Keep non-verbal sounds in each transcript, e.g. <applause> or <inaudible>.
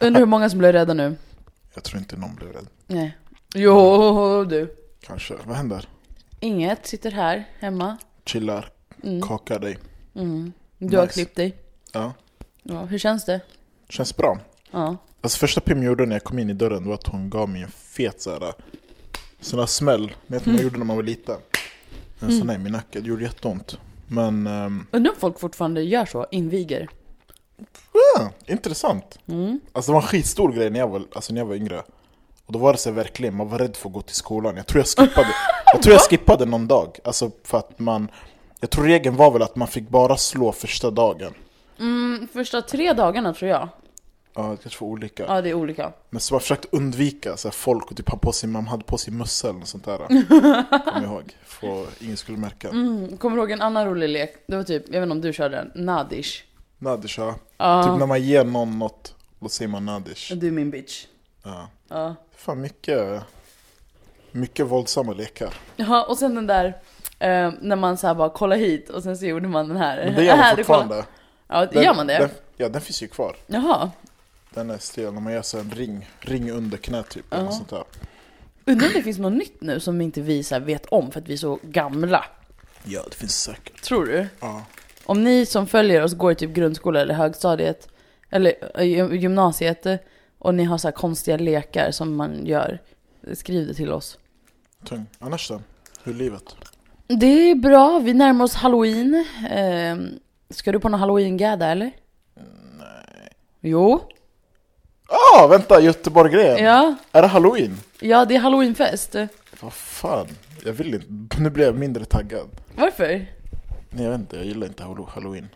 Undrar hur många som blev rädda nu. Jag tror inte någon blev rädd. Nej. Jo, du. Kanske. Vad händer? Inget, sitter här hemma. Chillar, kakar dig. Du har Nice. klippt dig. Ja. Ja, hur känns det? Känns bra. Ja. Alltså första Pim gjorde när jag kom in i dörren var att hon gav mig en fet såhär, sån där smäll. Vet man gjorde när man var liten? En sån där i min nacke, det gjorde jätteont. Men, um, Undrar om folk fortfarande gör så, inviger. Intressant. Alltså det var en skitstor grej när jag var, alltså, när jag var yngre. Och då var det så verkligen, man var rädd för att gå till skolan. Jag tror jag skippade, jag tror jag skippade någon dag. Alltså för att man, jag tror regeln var väl att man fick bara slå första dagen. Mm, första tre dagarna tror jag. Ja, det kanske var olika. Ja, det är olika. Men så man försökte undvika så här, folk och typ ha på sig, man hade på sig mössa eller något sånt där. <laughs> Kommer jag ihåg. För ingen skulle märka. Mm, kommer du ihåg en annan rolig lek? Det var typ, jag vet inte om du körde den, Nadish. Nadisha. Ja. Typ när man ger någon något, då säger man nadish. Du är min bitch. Ja. Ja. Fan mycket, mycket våldsamma lekar. Jaha, och sen den där, eh, när man så här bara kollar hit och sen så gjorde man den här. Men det gör man <laughs> fortfarande. Ja, Den- gör man det? Den, ja, den finns ju kvar. Jaha. Den är stel när man gör så en ring, ring under knät typ. Eller något sånt där. Undrar om det finns något nytt nu som inte vi så vet om för att vi är så gamla. Ja, det finns säkert. Tror du? Ja. Om ni som följer oss går i typ grundskola eller högstadiet eller eh, gy- gymnasiet eh, och ni har så här konstiga lekar som man gör, skriv det till oss. Tung. Annars då? Hur är livet? Det är bra, vi närmar oss halloween. Eh, ska du på någon halloween-gädda eller? Nej. Jo. Ah, vänta! Göteborg-grejen! Ja. Är det halloween? Ja, det är halloweenfest. Vad fan? Jag vill inte. Nu blir jag mindre taggad. Varför? Jag vet inte. Jag gillar inte hallo- halloween.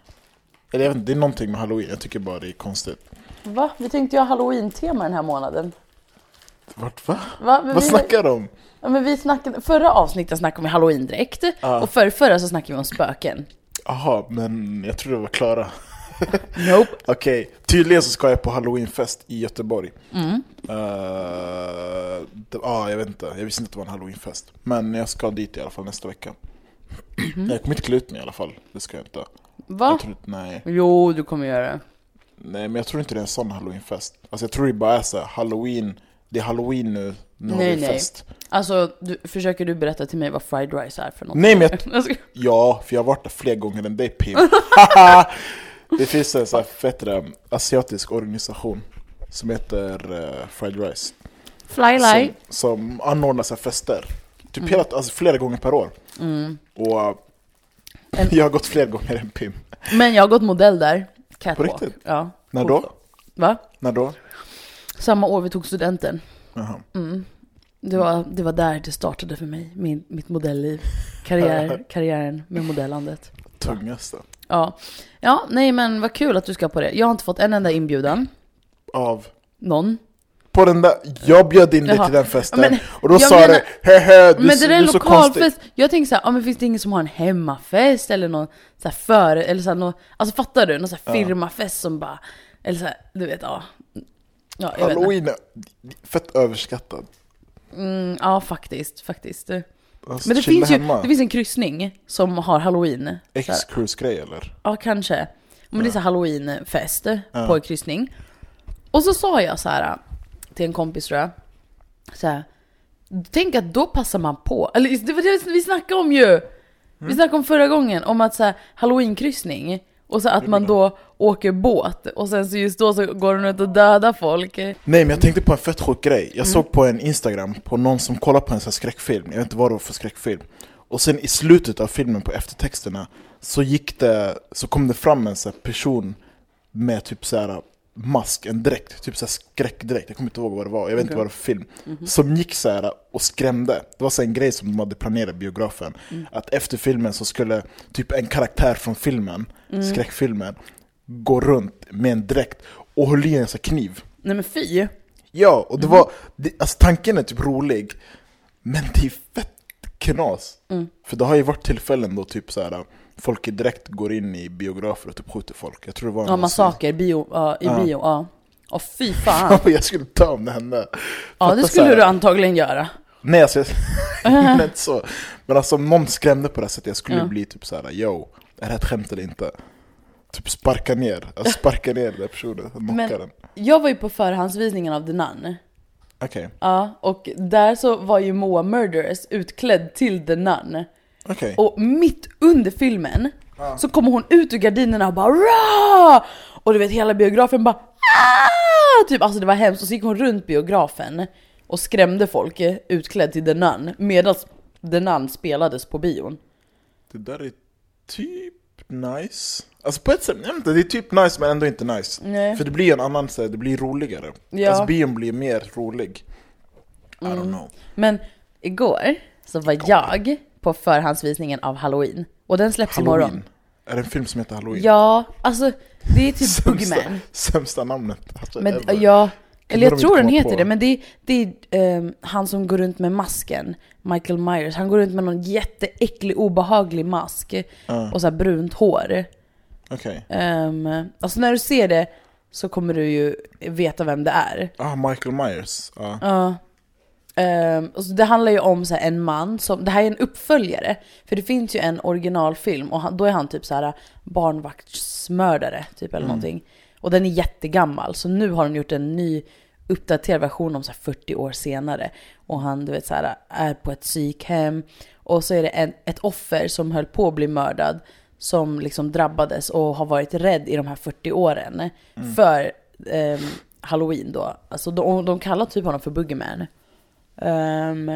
Eller jag vet inte, det är någonting med halloween. Jag tycker bara det är konstigt. Va? Vi tänkte ju ha halloween-tema den här månaden. Vart, va? Va? Vad vi, snackar du om? Ja, men vi snackade, förra avsnittet snackade vi halloween-dräkt Ja. och förra, förra så snackade vi om spöken. Jaha, men jag tror det var Klara. <laughs> Nope. Okej, tydligen så ska jag på halloweenfest i Göteborg. Mm. Uh, det, ah, jag vet inte, jag visste inte att det var en halloweenfest. Men jag ska dit i alla fall nästa vecka. Mhm. Jag kommer inte klä ut mig i alla fall, det ska jag inte. Va? Jag tror, nej. Jo, du kommer göra det. nej, men jag tror inte det är en sån halloweenfest. Alltså jag tror det bara är så här, halloween, det är halloween nu, nu har Nej, vi nej. fest. Alltså, du, försöker du berätta till mig vad fried rice är för något? Nej, men jag-. <laughs> Ja, för jag har varit där fler gånger än dig Pim. <laughs> det finns en så här fett asiatisk organisation som heter uh, Fried Rice. Fly Som, som anordnar så här fester. Typ Mm. hela, alltså flera gånger per år. Och En- jag har gått fler gånger än Pim. Men jag har gått modell där. Catwalk. På riktigt? Ja. När då? Va? När då? Samma år vi tog studenten. Jaha. Det var, det var där det startade för mig, min, mitt modellliv. Karriär, <laughs> karriären med modellandet. Tungaste. Ja. ja, nej men vad kul att du ska på det. Jag har inte fått en enda inbjudan. Av Någon. På den där, jag bjöd in dig till den festen Men och då sa du hehe, du, Men det du är en är så konstig. lokalfest. Jag tänker såhär, ja men finns det ingen som har en hemmafest eller någon så här före, eller så här, någon, alltså fattar du? Någon så här firmafest som bara, eller så här, du vet ja. Ja. Halloween är fett överskattad. Mm, ja faktiskt, faktiskt. Alltså, Men det finns ju, hemma. det finns en kryssning som har halloween. X-cruise-grej eller? Ja, kanske. Men det är så halloweenfest på en kryssning. Och så sa jag så här till en kompis tror jag. Så här, Tänk att då passar man på. Eller det var det vi snackade om ju! Vi snackade om förra gången, om att så här, halloweenkryssning. Och så att man då åker båt. Och sen så just då så går den ut och dödar folk. Nej men jag tänkte på en fett sjuk grej. Jag såg på en Instagram på någon som kollar på en sån här skräckfilm, jag vet inte vad det var för skräckfilm. Och sen i slutet av filmen på eftertexterna så gick det, så kom det fram en sån person med typ så här mask, en dräkt, typ skräckdräkt, jag kommer inte ihåg vad det var, jag vet inte vad det var för film. Som gick så här och skrämde. Det var så en grej som de hade planerat biografen. Att efter filmen så skulle typ en karaktär från filmen, skräckfilmen, gå runt med en dräkt och höll i en sån kniv. Nej men fy! Ja, och det var, det, alltså tanken är typ rolig, men det är fett knas. För det har ju varit tillfällen då typ så här folk direkt går in i biografer och typ skjuter folk. Jag tror det var Ja, massaker, bio, ja, i Ja. bio, ja. Åh fy fan. <laughs> jag skulle ta om det hände. Ja det skulle du antagligen göra. Nej alltså, jag <laughs> inte så. Men alltså om någon skrämde på det här sättet, jag skulle Ja. bli typ så här: yo, är det här ett skämt eller inte? typ sparka ner, alltså sparka ner den personen, knocka den. Jag var ju på förhandsvisningen av The Nun. Okej, Ja, och där så var ju Moa Murderers utklädd till The Nun. okej. Och mitt under filmen så kommer hon ut ur gardinerna och bara Rah! Och du vet hela biografen bara "Ah!" Typ alltså det var hemskt och så gick hon runt biografen och skrämde folk eh, utklädd till The Nun medan The Nun spelades på bion. Det där är typ nice. Alltså på ett sätt, jag vet inte, det är typ nice men ändå inte nice. Nej. För det blir en annan, så här, det blir roligare. Ja. Alltså bion blir mer rolig. I Mm. don't know. Men igår så var jag på förhandsvisningen av Halloween och den släpps imorgon. Halloween. Är det en film som heter Halloween? Ja, alltså det är typ <laughs> sämsta, Boogeyman. sämsta namnet. Alltså, Men ever. ja, eller jag de tror inte den komma heter på? det, men det, det är ehm, han som går runt med masken, Michael Myers. Han går runt med någon jätteäcklig, obehaglig mask och så här brunt hår. Okej. Um, alltså när du ser det så kommer du ju veta vem det är. Ah, Michael Myers. Ja. Ja. Ehm, och så det handlar ju om så här, en man som, det här är en uppföljare. För det finns ju en originalfilm och han, då är han typ så här barnvaktsmördare typ eller någonting. Och den är jättegammal så nu har de gjort en ny uppdaterad version om så här 40 år senare. Och han du vet så här, är på ett psykhem och så är det en, ett offer som höll på att bli mördad som liksom drabbades och har varit rädd i de här 40 åren för ehm, halloween då. Alltså de, de kallar typ honom för Boogeyman. Ehm,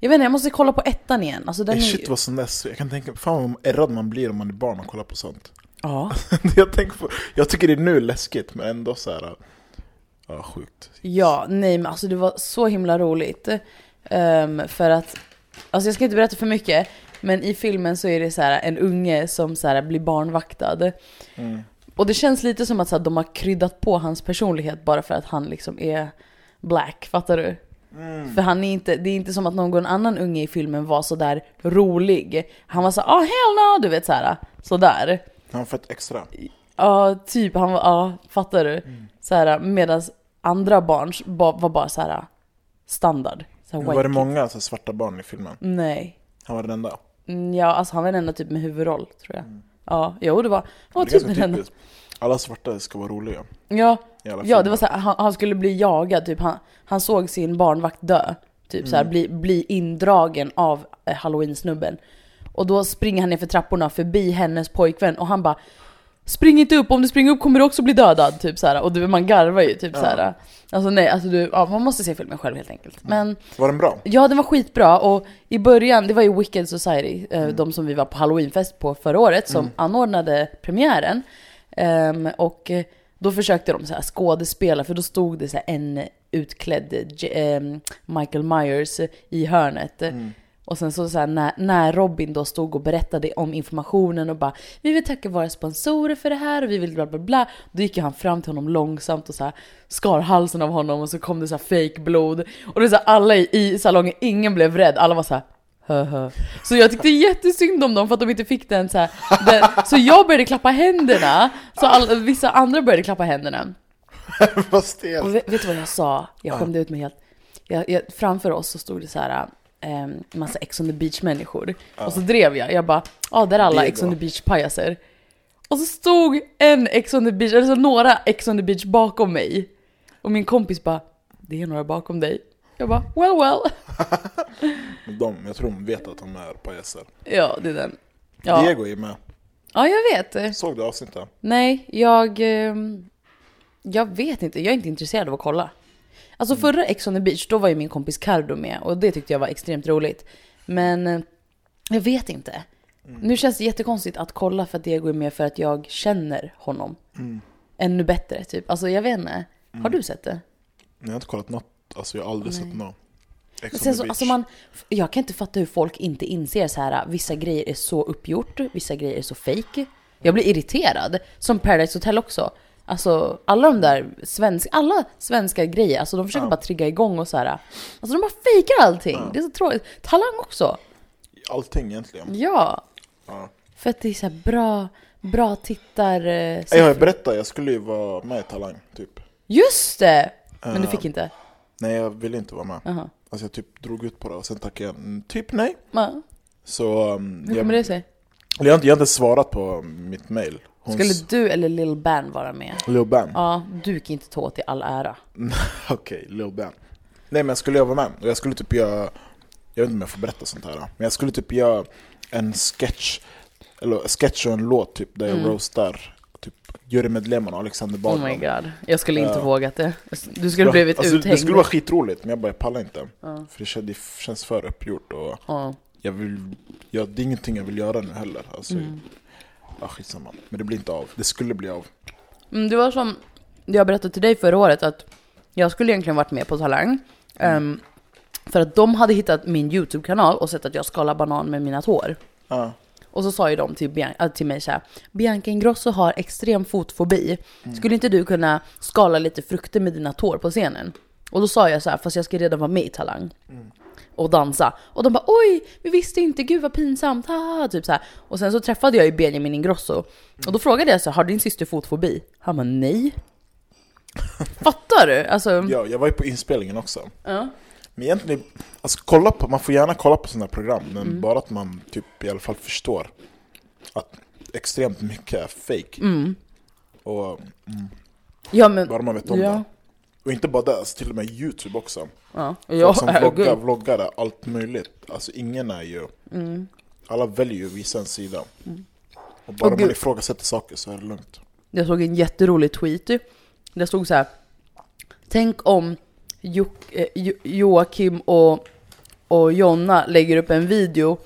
jag vet inte, jag måste kolla på ettan igen. Alltså den Eh, är Shit ju... vad sån där, jag kan tänka, fan vad ärrad man blir om man är barn och kollar på sånt. Ja. <laughs> jag, tänker på, jag tycker det är nu läskigt men ändå så här. Ja, sjukt. ja, nej men alltså det var så himla roligt. Ehm, för att, alltså jag ska inte berätta för mycket, men i filmen så är det så här en unge som så här blir barnvaktad. Mm. Och det känns lite som att så här, de har kryddat på hans personlighet bara för att han liksom är black, fattar du? Mm. För han är inte, det är inte som att någon annan unge i filmen var så där rolig. Han var så ah hell no, du vet såhär, sådär. Han har fett extra. Ja, typ, han var, ja, fattar du? Mm. Såhär, medan andra barn ba, var bara såhär standard. Så här, Var det många alltså, svarta barn i filmen? Nej. Han var den enda. Mm, Ja, alltså han var den enda typ med huvudroll, tror jag. Ja, jo det var, han var Mm. Typ den enda. Alla svarta ska vara roliga. Ja, Ja, det var så här, han, han skulle bli jagad, typ. han, han såg sin barnvakt dö. Typ så här, bli, bli indragen av eh, halloween-snubben. Och då springer han ner för trapporna förbi hennes pojkvän och han bara Spring inte upp, om du springer upp kommer du också bli dödad. Typ så här. Och du, man garvar ju typ så här. Alltså nej, alltså du, ja, man måste se filmen själv helt enkelt. Men Var den bra? Ja, den var skitbra och i början, det var ju Wicked Society, eh, de som vi var på halloweenfest på förra året, som anordnade premiären. Ehm, och eh, då försökte de så här skådespela, för då stod det så en utklädd J- ehm, Michael Myers i hörnet. Och sen så, så här, när, när Robin då stod och berättade om informationen och bara Vi vill tacka våra sponsorer för det här och vi vill bla bla bla. Då gick han fram till honom långsamt och så här, skar halsen av honom och så kom det så här fake blod. Och det så här, alla i, i salongen, ingen blev rädd, alla var så här. Så jag tyckte jättesynd om dem för att de inte fick den så här. Den, så jag började klappa händerna, så all, vissa andra började klappa händerna. <laughs> Vad stelt. Och vet, vet du vad jag sa? Jag skämde ut mig helt. Jag, jag, framför oss så stod det så här um, massa Ex on the beach människor. Och så drev jag. Jag bara, ja ah, där är alla. Ex on the beach pajaser. Och så stod en Ex on the beach, eller så några Ex on the beach bakom mig. Och min kompis bara, det är några bakom dig. Jag bara, well well. <laughs> De, jag tror de vet att de är pajaser. Ja, det är den. Ja, Diego är med. ja jag vet. Såg du avsnittet? Nej, jag... ehm, Jag vet inte, jag är inte intresserad av att kolla. Alltså förra Ex on the beach, då var ju min kompis Cardo med och det tyckte jag var extremt roligt. Men eh, jag vet inte. Nu känns det jättekonstigt att kolla för att Diego är med för att jag känner honom. Ännu bättre, typ. Alltså jag vet inte. Har du sett det? Jag har inte kollat något, alltså jag har aldrig sett något. Ex sen så, alltså man, jag kan inte fatta hur folk inte inser så här. vissa grejer är så uppgjort, vissa grejer är så fake. Jag blir irriterad. Som Paradise Hotel också. Alltså alla de där svenska, alla svenska grejer, alltså de försöker bara trigga igång och så här. Alltså de bara fejkar allting. Det är så tråkigt. Talang också. Allting egentligen. Ja. Ja. För att det är så bra, bra tittar... Eh, Jag har berättat, jag skulle ju vara med i Talang, typ. Just det! Men du Eh, fick inte? Nej, jag ville inte vara med. Jaha. Alltså jag typ drog ut på det och sen tackade jag typ nej. Ja. Så... um, Hur jag, kommer det sig? jag, har inte, jag har inte svarat på mitt mail Hon Skulle du eller Lil Ban vara med? Lil Bam? Ja, du kan inte ta till all ära. <laughs> Okej, Lil Bam. Nej men skulle jag vara med, jag skulle typ göra, jag vet inte om jag får berätta sånt här, men jag skulle typ göra en sketch, eller sketch och en låt typ, där jag Mm. roastar typ jurymedlemmarna och Alexander Oh Bardman. my god. Jag skulle inte Ja. vågat det. Du skulle blivit alltså, uthängd. Det skulle vara skitroligt, men jag bara jag pallar inte. Ja. För det känns, det känns för uppgjort och Ja. jag vill, jag, det är ingenting jag vill göra nu heller. Alltså, Mm. Ja, skitsamma. Men det blir inte av. Det skulle bli av. Mm, det var som jag berättade till dig förra året att jag skulle egentligen varit med på Talang. ehm, för att de hade hittat min YouTube-kanal och sett att jag skalar banan med mina tår. Ja. Och så sa ju de till, Bian- äh, till mig såhär, Bianca Ingrosso har extrem fotfobi. Skulle inte du kunna skala lite frukter med dina tår på scenen? Och då sa jag så här, fast jag ska redan vara med i Talang. Och dansa. Och de bara oj, vi visste inte, gud vad pinsamt, haha, typ så här. Och sen så träffade jag ju Benjamin Ingrosso. Och då frågade jag så har din syster fotfobi? Han bara nej. <laughs> Fattar du? Alltså, ja, jag var ju på inspelningen också. ja. Men egentligen, alltså kolla på, man får gärna kolla på sådana här program, men Mm. bara att man typ i alla fall förstår att extremt mycket är fake. Mm. Och mm, Ja men, bara man vet om ja. det. Och inte bara det, alltså till och med Youtube också. Ja, Folk ja som <laughs> vloggar, vloggare, allt möjligt. Alltså ingen är ju, Mm. alla väljer ju att visa en sida. Och bara Åh, man ifrågasätter saker så är det lugnt. Jag såg en jätterolig tweet. Det stod så här. Tänk om jo, eh, jo, Joakim och, och Jonna lägger upp en video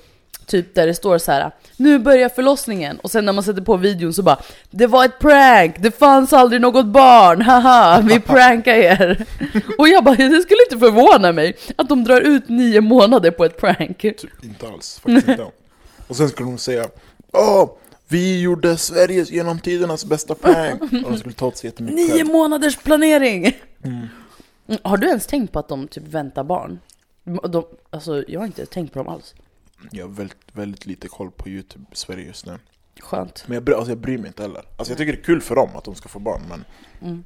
Typ där det står så här. Nu börjar förlossningen och sen när man sätter på videon så bara Det var ett prank, det fanns aldrig något barn, <laughs> haha, vi prankar er. Och jag bara, det skulle inte förvåna mig att de drar ut nio månader på ett prank. Typ inte alls, faktiskt inte. Och sen skulle de säga Åh, vi gjorde Sveriges genom tidernas bästa prank. Och de skulle ta åt sig jättemycket <laughs> Nio själv. månaders planering! Mm, Har du ens tänkt på att de typ väntar barn? De, alltså jag har inte tänkt på dem alls. Jag har väldigt, väldigt lite koll på Youtube i Sverige just nu. Skönt. Men jag, bry- alltså jag bryr mig inte heller. Alltså jag tycker det är kul för dem att de ska få barn, men Mm.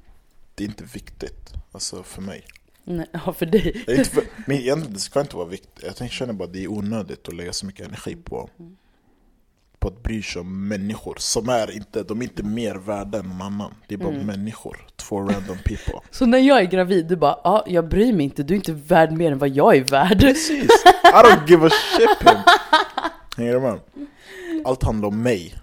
det är inte viktigt. Alltså för mig. Nej, ja, för dig. Det är inte för, men egentligen det ska inte vara viktigt. Jag tänker- känner bara att det är onödigt att lägga så mycket energi på, på att bry sig om människor som är inte, de är inte mer värda än någon annan. Det är bara människor. Två random people. <laughs> Så när jag är gravid, du bara ja, jag bryr mig inte, du är inte värd mer än vad jag är värd. Precis! I don't give a shit pim. Hänger du med? Allt handlar om mig.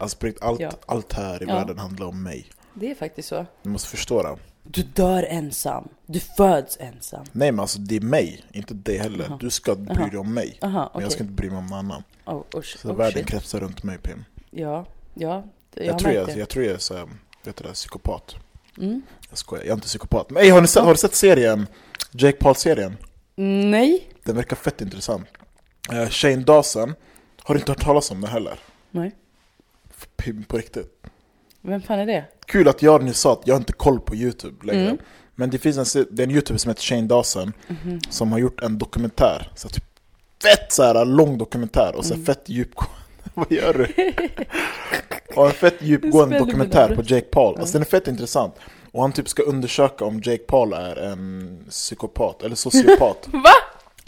Alltså allt, allt här i Ja. världen handlar om mig. Det är faktiskt så. Du måste förstå det. Du dör ensam, du föds ensam. Nej men alltså det är mig, inte dig heller. Du ska bry dig om mig. Aha, Men okej. jag ska inte bry mig om någon annan. Oh, usch, Så oh, världen shit. kretsar runt mig Pim. Ja, ja. Jag, har tror jag, jag tror jag är såhär, vet du det, psykopat. Mm. Jag skojar, jag är inte psykopat. Men ey, har, ni sett, har du sett serien? Jake Paul-serien? Nej. Den verkar fett intressant. Uh, Shane Dawson, har du inte hört talas om den heller? Nej. Pim, på riktigt. Vem fan är det? Kul att jag nu sa att jag har inte koll på Youtube längre. Mm. Men det finns en, det är en Youtuber som heter Shane Dawson Mhm. som har gjort en dokumentär. Så typ fett så här, lång dokumentär och så Mm. fett djupgående. <laughs> Vad gör du? <laughs> och en fett djupgående dokumentär på Jake Paul. Alltså den är fett intressant. Och han typ ska undersöka om Jake Paul är en psykopat eller sociopat. <laughs> Va?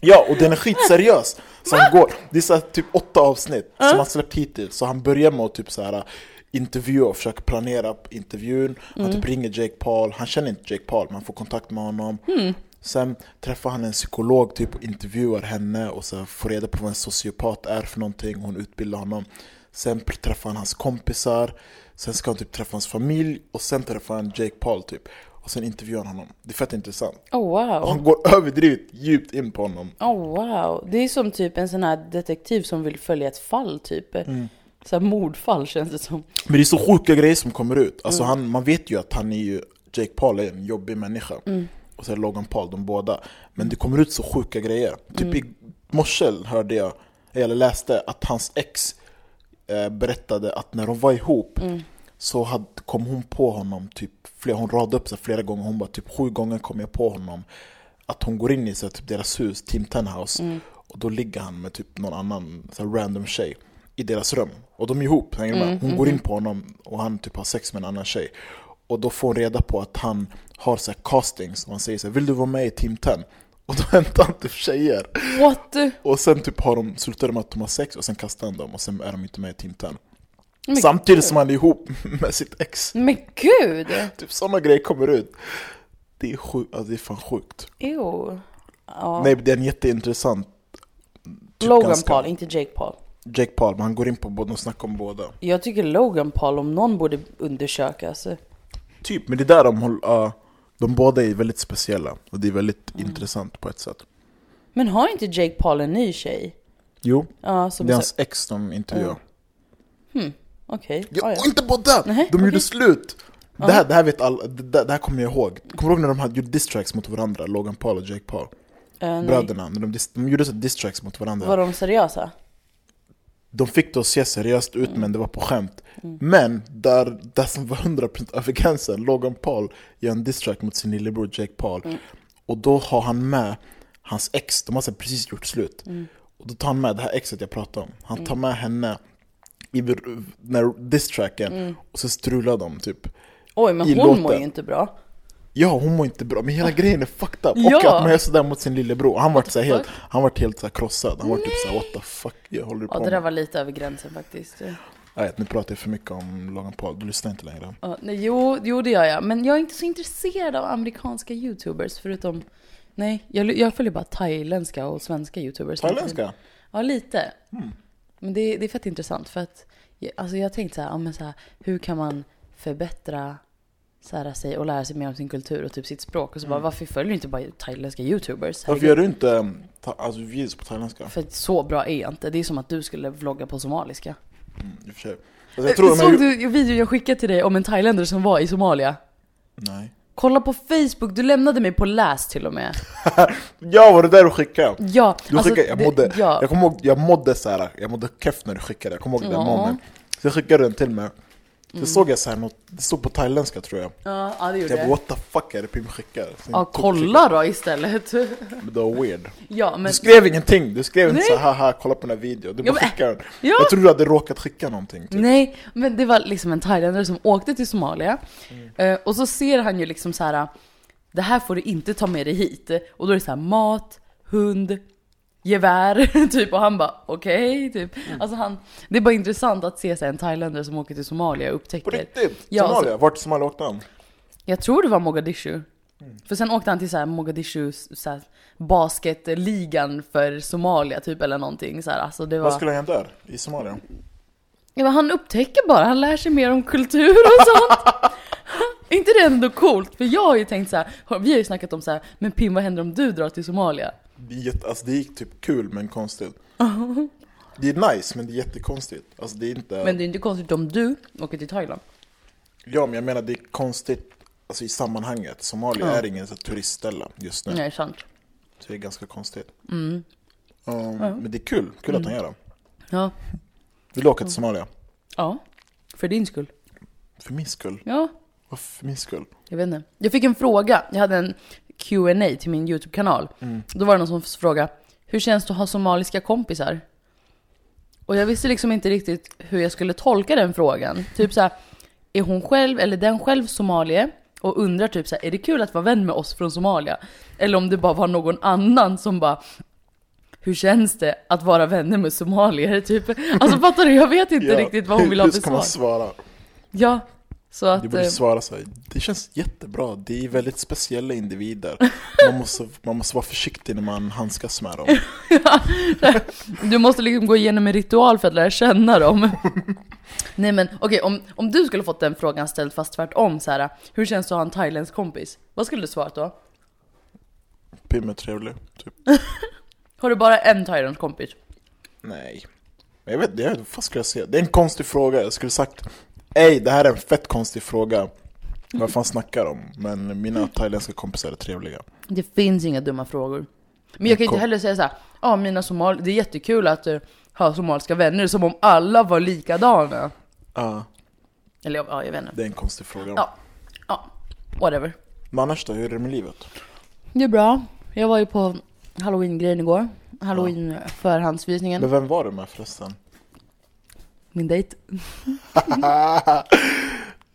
Ja, och den är skitseriös! Så han går, det är så här, typ åtta avsnitt som han släppt hittills, så han börjar med att typ så här intervjua och försöka planera intervjun. Han typ ringer Jake Paul, han känner inte Jake Paul, man får kontakt med honom. Sen träffar han en psykolog typ och intervjuar henne och så får reda på vad en sociopat är för någonting, hon utbildar honom. Sen träffar han hans kompisar, sen ska han typ träffa hans familj och sen träffar han Jake Paul typ. Och sen intervjuar han honom, det är fett intressant. Oh och wow. han går <laughs> överdrivet djupt in på honom. Oh wow. Det är som typ en sån här detektiv som vill följa ett fall typ. Mm. Så mordfall känns det som. Men det är så sjuka grejer som kommer ut. Alltså han, man vet ju att han är ju, Jake Paul är en jobbig människa. Och så är Logan Paul, de båda. Men det kommer ut så sjuka grejer. Typ i morse hörde jag, eller läste att hans ex eh, berättade att när de var ihop så hade, kom hon på honom typ flera, hon radade upp sig flera gånger, hon bara typ sju gånger kom jag på honom att hon går in i så här, typ deras hus, Team Ten House och då ligger han med typ någon annan så här, random tjej i deras rum och de är ihop, hänger med? Hon går in på honom och han typ har sex med en annan tjej och då får hon reda på att han har så castings och han säger så här, vill du vara med i Team Ten? Och då <laughs> hämtar han typ tjejer What? och sen typ har de, slutar de med att de har sex och sen kastar han dem och sen är de inte med i Team 10 Men Samtidigt som han är ihop <laughs> med sitt ex. Men gud! Typ sådana grejer kommer ut. Det är sjukt, alltså det är fan sjukt. Ew. Ja. Nej, det är en jätteintressant... typ Logan ganska- Paul, inte Jake Paul. Jake Paul, men han går in på båda och snackar om båda. Jag tycker Logan Paul om någon borde undersökas. Typ, men det är där de håller... ja, de båda är väldigt speciella och det är väldigt Mm. intressant på ett sätt. Men har inte Jake Paul en ny tjej? Jo, Ja, det är så- hans ex de intervjuar. Okej. Ja, Ah, ja. och inte det! Nej, de gjorde okej. slut! Det här, det här vet alla, det, det här kommer jag ihåg. Kommer du ihåg när de hade gjort diss tracks mot varandra? Logan Paul och Jake Paul? Nej. Bröderna, när de, de gjorde så diss tracks mot varandra. Var de seriösa? De fick det att se seriöst ut Mm. men det var på skämt. Men där, där som var 100% över gränsen, Logan Paul gör en diss track mot sin lillebror Jake Paul. Mm. Och då har han med hans ex, de har så precis gjort slut. Mm. Och då tar han med det här exet jag pratade om. Han tar med henne i när diss tracken Mm. och så strular de typ. Oj, men hon mår låten. ju inte bra. Ja, hon mår inte bra, men hela grejen är fucked up. Och Ja. att man gör sådär mot sin lillebror. Han vart så helt, han vart helt så krossad. Han var typ såhär what the fuck, jag håller på Ja, det med? där var lite över gränsen faktiskt. Vet, nu pratar jag för mycket om Logan Paul, du lyssnar inte längre. Ja, nej, jo, jo, det gör jag. Men jag är inte så intresserad av amerikanska youtubers förutom... Nej, jag, jag följer bara thailändska och svenska youtubers. Thailändska? Ja, lite. Mm. Men det, det är fett intressant för att alltså jag har tänkt så här, ja, men så här, hur kan man förbättra så här, sig och lära sig mer om sin kultur och typ sitt språk och så bara varför följer du inte bara thailändska youtubers? Varför gör du inte um, ta, alltså, videos på thailändska? För så bra är jag inte. Det är som att du skulle vlogga på somaliska. Mm, i och för sig. Alltså, jag tror de Såg här, du videon jag skickade till dig om en thailändare som var i Somalia? Nej. Kolla på Facebook, du lämnade mig på läs till och med. <laughs> Ja, var det där du skickade? Ja, Du alltså, skickade, jag det- mådde, ja. jag kommer ihåg, jag mådde såhär, jag mådde keff när du skickade, jag kommer ihåg den Ja. moment. Så jag skickade den till mig. Mm. såg jag såhär något, det stod på thailändska tror jag. Ja, ja det gjorde Jag bara det. what the fuck är det Pim skickar? Sen Ja, tog- kolla då istället. <laughs> Men det var weird. Ja, men... Du skrev ingenting, du skrev inte Nej. så haha kolla på den här videon. Du Ja, bara men- skickade den. Ja. Jag trodde du hade råkat skicka någonting. Typ. Nej, men det var liksom en thailändare som åkte till Somalia. Mm. Eh, och så ser han ju liksom så här. det här får du inte ta med dig hit. Och då är det så här mat, hund, gevär, <laughs> typ. Och han bara okej, typ. Mm. Alltså han, det är bara intressant att se så en thailändare som åker till Somalia och På upptäcker. riktigt? Ja, alltså- Somalia? Vart i Somalia åkte han? Jag tror det var Mogadishu. Mm. För sen åkte han till så här Mogadishu så här, basketligan för Somalia typ eller någonting så här. Alltså det var... Vad skulle han göra där? I Somalia? Ja, han upptäcker bara, han lär sig mer om kultur och sånt. <laughs> inte det ändå coolt? För jag har ju tänkt så här, vi har ju snackat om så här, men Pim vad händer om du drar till Somalia? Alltså, det är typ kul men konstigt. <laughs> Det är nice men det är jättekonstigt. Alltså det är inte... Men det är inte konstigt om du åker till Thailand. Ja men jag menar det är konstigt alltså, i sammanhanget. Somalia Ja. är ingen så turistställe just nu. Nej, sant. Så det är ganska konstigt. Mm. Um, Men det är kul, kul att han gör det. Ja. Vill du åka till Somalia? ja, för din skull. För min skull? Ja, Varför för min skull? jag vet inte. Jag fick en fråga, jag hade en Q&A till min YouTube-kanal. Då var det någon som frågade, hur känns det att ha somaliska kompisar? Och jag visste liksom inte riktigt hur jag skulle tolka den frågan. Typ så här, är hon själv, eller den själv somalier? Och undrar typ så här, är det kul att vara vän med oss från Somalia? Eller om det bara var någon annan som bara hur känns det att vara vänner med somalier? Typ. Alltså fattar du? Jag vet inte Ja, riktigt vad hon vill ha Hur för ska man svar. svara? Ja, så Du att... borde eh, svara så här. Det känns jättebra, det är väldigt speciella individer. <laughs> Man måste, man måste vara försiktig när man handskas med dem. <laughs> Du måste liksom gå igenom en ritual för att lära känna dem. <laughs> Nej men okej, om, om du skulle fått den frågan ställd fast tvärtom så här, hur känns det att ha en thailändsk kompis? Vad skulle du svarat då? Pim är trevlig, typ. Har du bara en thailändsk kompis? Nej. Jag vet inte, vad ska jag säga? Det är en konstig fråga, jag skulle sagt Ey, det här är en fett konstig fråga. Vad fan snackar de? Men mina thailändska kompisar är trevliga. Det finns inga dumma frågor. Men jag kan inte heller säga så här, ja mina somal, det är jättekul att uh, ha somaliska vänner som om alla var likadana. Ja, Eller ja, jag vet inte. det är en konstig fråga. Ja. Ja, whatever. Men annars då, hur är det med livet? Det är bra. Jag var ju på halloween-grejen igår. Halloween förhandsvisningen. Men vem var du med förresten? Min dejt. <laughs>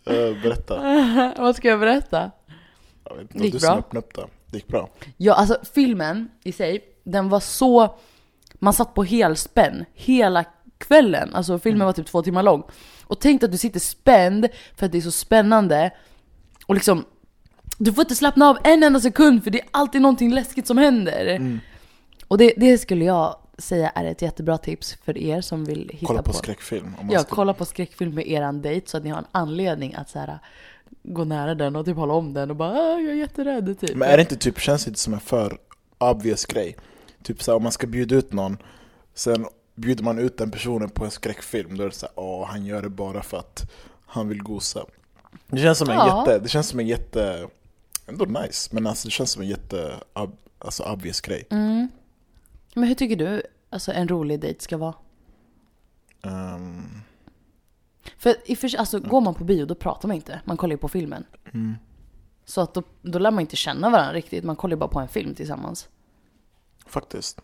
Eh, berätta. <laughs> Vad ska jag berätta? Jag vet inte, Det gick du bra. öppnade upp det. Det gick bra. Ja, alltså filmen i sig, den var så... Man satt på helspänn hela kvällen. Alltså filmen var typ två timmar lång. Och tänk att du sitter spänd för att det är så spännande. Och liksom, du får inte slappna av en enda sekund för det är alltid någonting läskigt som händer. Mm. Och det, det skulle jag säga är ett jättebra tips för er som vill hitta Kolla på, på skräckfilm. Ja, ska- kolla på skräckfilm med eran dejt så att ni har en anledning att så här, gå nära den och typ hålla om den och bara "Ah, jag är jätterädd typ. Men är det inte typ, känns det inte som en för obvious grej? Typ såhär om man ska bjuda ut någon, sen bjuder man ut den personen på en skräckfilm, då är det såhär åh han gör det bara för att han vill gosa. Det känns som en Ja. jätte, det känns som en jätte, ändå nice, men alltså det känns som en jätte, alltså obvious grej. Mm. Men hur tycker du alltså, en rolig dejt ska vara? Ehm, För i för alltså, går man på bio då pratar man inte, man kollar ju på filmen. mm. Så att då, då lär man inte känna varandra riktigt, man kollar ju bara på en film tillsammans. Faktiskt.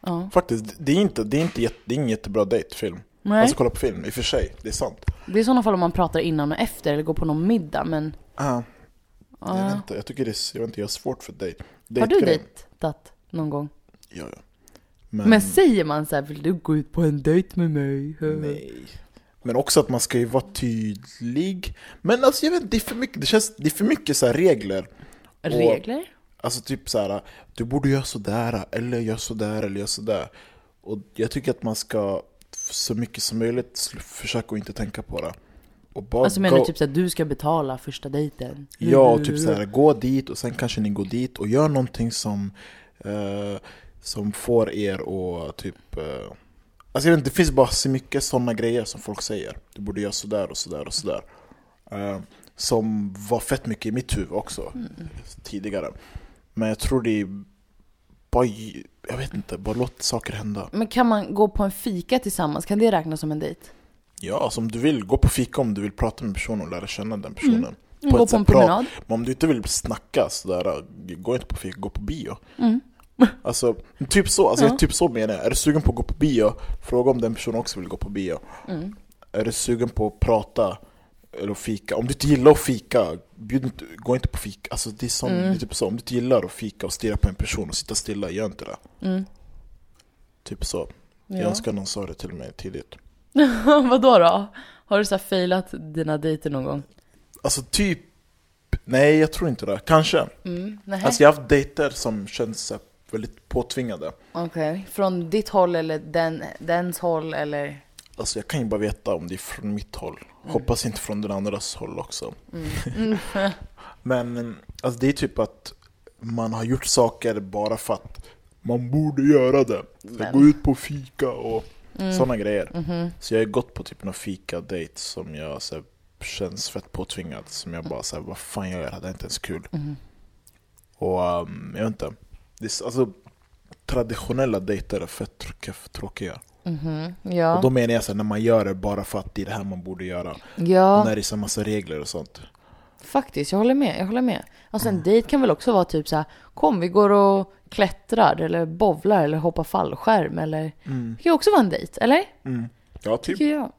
Ja. Faktiskt, det är inte, det är inte jätte, det är ingen jättebra dejtfilm. Nej, Alltså kolla på film, i och för sig, det är sant. det är i sådana fall om man pratar innan och efter eller går på någon middag men... Ah, jag, vet Ja. inte, jag tycker det är, jag vet inte, jag har svårt för dejt. Har du dejtat någon gång? Ja, ja. Men, säger man så här, vill du gå ut på en dejt med mig? Nej. Men också att man ska ju vara tydlig. Men alltså jag vet inte, det är för mycket, det känns, det är för mycket så här regler. Regler? Alltså typ så här, du borde göra sådär, eller göra sådär, eller göra sådär. Och jag tycker att man ska så mycket som möjligt försöka att inte tänka på det. Och bara Alltså menar du typ såhär, du ska betala första dejten? Ja, och typ så här, gå dit och sen kanske ni går dit och gör någonting som, eh, som får er att typ... Eh, alltså jag vet inte, det finns bara så mycket sådana grejer som folk säger. Du borde göra sådär och sådär och sådär. Eh, som var fett mycket i mitt huvud också tidigare. Men jag tror det är bara, jag vet inte, bara låt saker hända. Men kan man gå på en fika tillsammans? Kan det räknas som en dejt? Ja, alltså om du vill, gå på fika om du vill prata med personen och lära känna den personen. Mm, gå ett på en promenad? Men om du inte vill snacka sådär, gå inte på fika, gå på bio. Mm. Alltså, typ så, alltså, Ja. typ så menar jag. Är du sugen på att gå på bio, fråga om den personen också vill gå på bio. Mm. Är du sugen på att prata eller fika? Om du inte gillar att fika, bjud inte, gå inte på fika. Alltså, det, är som, Mm. det är typ så, om du inte gillar att fika och stirra på en person och sitta stilla, gör inte det. Mm. Typ så. Jag Ja. önskar någon sa det till mig tidigt. <laughs> Vadå då? Har du så här failat dina dejter någon gång? Alltså typ, nej jag tror inte det. Kanske. Mm. Alltså jag har haft dejter som känns väldigt påtvingade. Okej. Från ditt håll eller den, dens håll eller? Alltså jag kan ju bara veta om det är från mitt håll. Hoppas inte från den andras håll också. Mm. <laughs> Men alltså det är typ att man har gjort saker bara för att man borde göra det. Så Men. gå ut på fika och Mm. sådana grejer. Mhm. Så jag har gått på typ någon fika-dejt som jag så här, känns fett påtvingad. Som jag bara säger, vad fan jag gör? Det är inte ens kul. Mhm. Och um, jag vet inte. Det är, alltså, traditionella dejter är fett tr- tråkiga. Mhm. Ja. Och då menar jag så här, när man gör det bara för att det är det här man borde göra. ja. När det är så massa regler och sånt. Faktiskt, jag håller med. Jag håller med. Alltså en dejt kan väl också vara typ så här, kom vi går och klättrar eller bowlar eller hoppar fallskärm eller Mm. det kan ju också vara en dejt, eller? Mm. Ja, typ. Tycker jag.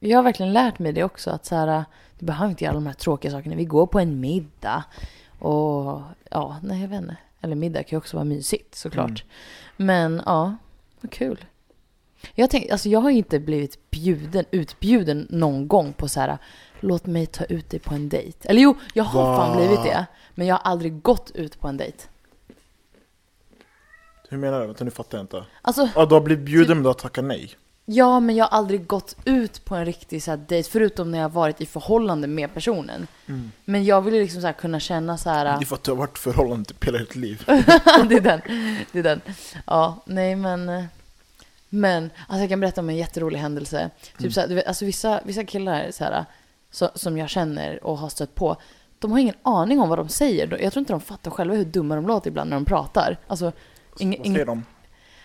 Jag har verkligen lärt mig det också att så här, du behöver inte göra de här tråkiga sakerna. Vi går på en middag och ja, nej jag vet inte. Eller middag kan ju också vara mysigt såklart. Mm. Men ja, vad kul. Jag, tänk, alltså jag har inte blivit bjuden, utbjuden någon gång på så här, låt mig ta ut dig på en dejt. Eller jo, jag har Va? fan blivit det. Men jag har aldrig gått ut på en dejt. Hur menar du? Vänta, nu fattar jag inte. Alltså, Ja, du har blivit bjuden men du har tackat nej? Ja men jag har aldrig gått ut på en riktig så här, dejt, förutom när jag har varit i förhållande med personen. Men jag vill ju liksom så här, kunna känna så här... Det är för att du har varit i förhållande typ hela ditt liv. <laughs> det är den. Det är den. Ja, nej men... Men, alltså jag kan berätta om en jätterolig händelse. Typ så här, vet, alltså vissa, vissa killar så här, så, som jag känner och har stött på, de har ingen aning om vad de säger. Jag tror inte de fattar själva hur dumma de låter ibland när de pratar. Alltså, ing, Vad säger de?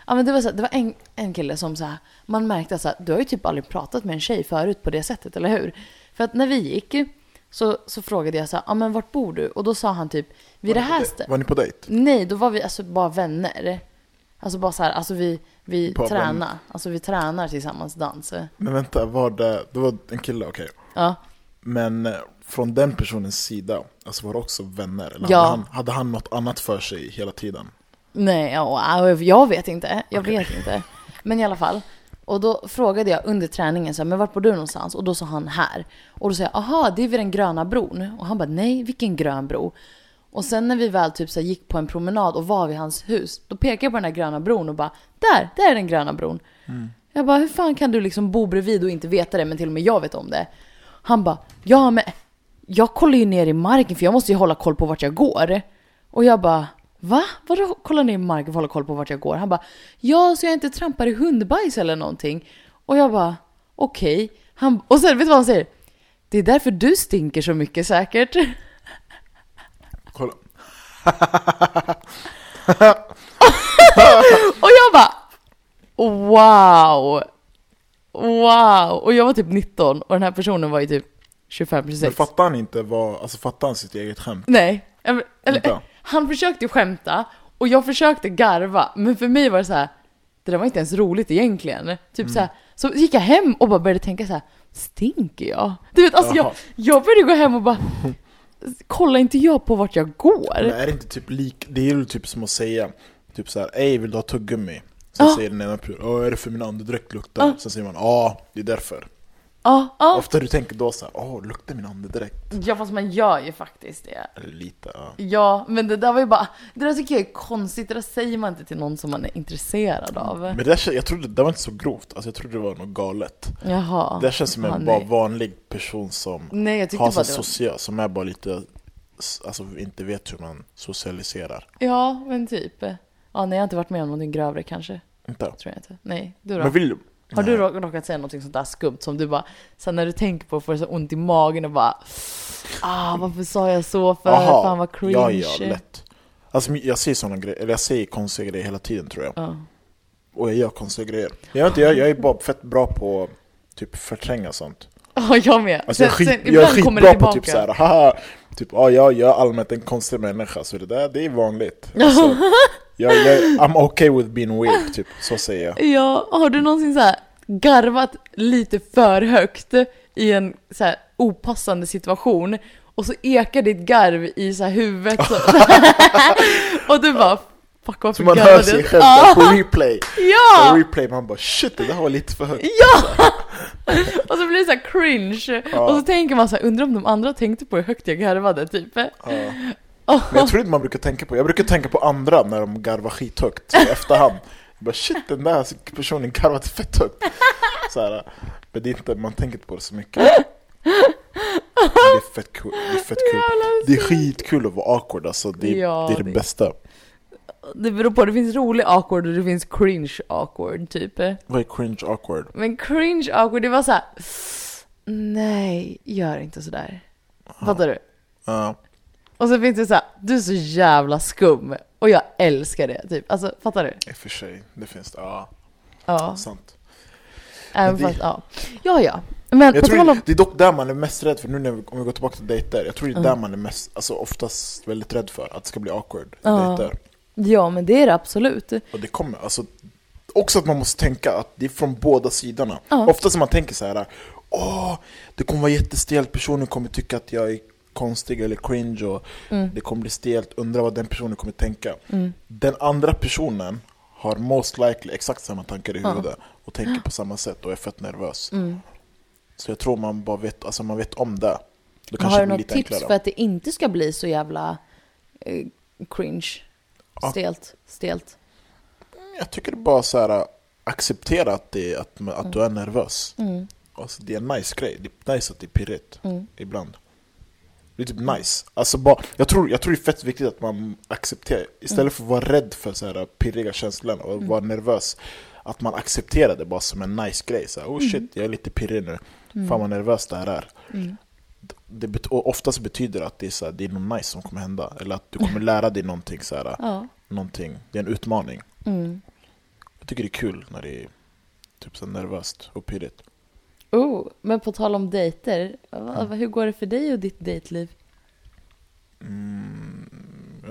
Ja, men det var, så det var en, en kille som så här, man märkte att du har ju typ aldrig pratat med en tjej förut på det sättet, eller hur? För att när vi gick så, så frågade jag så här, ja men vart bor du? Och då sa han typ, vid det Var här stället. Var ni på dejt? Nej, då var vi alltså bara vänner. Alltså bara så här, alltså vi, vi tränar. Alltså vi tränar tillsammans dans. Men vänta, var det, det var en kille, okej. Ja. Men eh, från den personens sida, alltså var det också vänner? Eller Ja. hade, han, hade han något annat för sig hela tiden? Nej, ja, jag vet inte. Jag Okej. vet inte. Men i alla fall. Och då frågade jag under träningen så här, men vart bor du någonstans? Och då sa han här. Och då sa jag, aha, det är vid den gröna bron. Och han bara, nej, vilken grön bro? Och sen när vi väl typ så här, gick på en promenad och var vid hans hus, då pekade jag på den här gröna bron och bara, där, där är den gröna bron. Jag bara, hur fan kan du liksom bo bredvid och inte veta det, men till och med jag vet om det? Han bara, ja men jag kollar ju ner i marken för jag måste ju hålla koll på vart jag går. Och jag bara, va? Vadå kolla ner marken att hålla koll på vart jag går? Han bara, ja så jag inte trampar i hundbajs eller någonting. Och jag bara, okej. Han Och sen, vet du vad han säger? Det är därför du stinker så mycket säkert. <laughs> Kolla. <laughs> Och jag bara, wow! Wow! Och jag var typ 19 och den här personen var ju typ 25 Men 26. fattar han inte vad, alltså fattar han sitt eget skämt? Nej, eller, Vänta. Han försökte skämta och jag försökte garva, men för mig var det så här. det där var inte ens roligt egentligen. Typ så här, så gick jag hem och bara började tänka så här. stinker jag? Du vet, alltså jag, jag började gå hem och bara, kollar inte jag på vart jag går? Men är det inte typ lik, det är ju typ som att säga Typ såhär, ej vill du ha tuggummi? Sen Ja. säger den ena åh är det för min andedräkt luktar? Ja. Sen säger man, ja det är därför Ja, ja. Ofta du tänker då såhär, åh luktar min andedräkt? Ja fast man gör ju faktiskt det. Lite, ja Ja, men det där var ju bara, det där tycker jag är konstigt, det där säger man inte till någon som man är intresserad av. Men det där, jag trodde, det var inte så grovt, alltså jag trodde det var något galet Jaha. Det där känns som en bara nej. vanlig person som Nej jag har sig social, som är bara lite, alltså inte vet hur man socialiserar Ja, men typ. Ja, nej jag har inte varit med om någonting grövre kanske. Inte? Tror jag inte. Nej, du då? Men vill Har du råkat säga någonting sånt där skumt som du bara, sen när du tänker på får du så ont i magen och bara Ah, varför sa jag så för? Aha, Fan vad cringe. Ja, ja, lätt. Alltså jag säger såna grejer, eller jag säger konstiga grejer hela tiden tror jag. Ja. Och jag gör konstiga grejer. Jag, inte, jag, jag är bara fett bra på typ förtränga sånt. <laughs> Ja, jag med. Alltså jag är, skit, jag är skitbra på typ såhär, haha. Typ, ja jag, jag är allmänt en konstig människa så det där, det är vanligt. <laughs> Alltså, jag, jag, I'm okay with being weird, typ, så säger jag. Ja, har du någonsin så här garvat lite för högt i en så här opassande situation och så ekar ditt garv i så här huvudet så, <laughs> <laughs> och du bara fuck varför Så man hör jag?" sig själv <laughs> Ja, på replay På ja, replay, man bara shit det där var lite för högt ja! Och så blir det så här cringe Ja. och så tänker man så här, undrar om de andra tänkte på hur högt jag garvade typ. Ja. Men jag tror inte man brukar tänka på, jag brukar tänka på andra när de garvar skithögt i efterhand. Bara shit den där personen garvade fett högt. Så här, men det är inte, man tänker inte på det så mycket. Det är fett kul. Det är, fett kul. Jävlar, Det är skitkul att vara awkward alltså, det är, Ja, det, är det det- bästa. Det beror på, det finns rolig awkward och det finns cringe awkward typ. Vad är cringe awkward? Men cringe awkward, det var så här. Nej, gör inte sådär. Fattar du? Ja, Och så finns det så här, du är så jävla skum. Och jag älskar det, typ. Alltså, fattar du? i och för sig, det finns det. Ja, Ja. sant. Även det- fast, ja. Ja, ja. Men Jag tror om... det är dock där man är mest rädd för, nu när vi, om vi går tillbaka till dejter, jag tror det är Mm. där man är mest, alltså oftast väldigt rädd för att det ska bli awkward i Ja. dejter. Ja, men det är det absolut. Och det kommer, alltså Också att man måste tänka att det är från båda sidorna Ja. Ofta som man tänker så här Åh, det kommer vara jättestelt, personen kommer tycka att jag är konstig eller cringe och Mm. det kommer bli stelt, undra vad den personen kommer tänka Den andra personen har most likely exakt samma tankar i Ja. huvudet och tänker på samma sätt och är fett nervös Mm. Så jag tror man bara vet, alltså man vet om det Då Har kanske du det blir något tips enklare för att det inte ska bli så jävla eh, cringe? Ja. Stelt, stelt. Jag tycker det är bara så här acceptera att, det, att, att du är nervös Mm. Alltså det är en nice grej, det är nice att det är pirrigt Mm. ibland Det är typ nice, alltså bara, jag, tror, jag tror det är fett viktigt att man accepterar Istället Mm. för att vara rädd för så här pirriga känslor och vara nervös Att man accepterar det bara som en nice grej, så här, oh shit jag är lite pirrig nu Fan vad nervös det här är Mm. det bet- oftast betyder att det är, så här, det är något nice som kommer hända Eller att du kommer <laughs> lära dig någonting, så här, Ja. någonting. Det är en utmaning Mm. Jag tycker det är kul när det är typ så nervöst och pirrigt Oh, men på tal om dejter, hur går det för dig och ditt dejtliv? mm,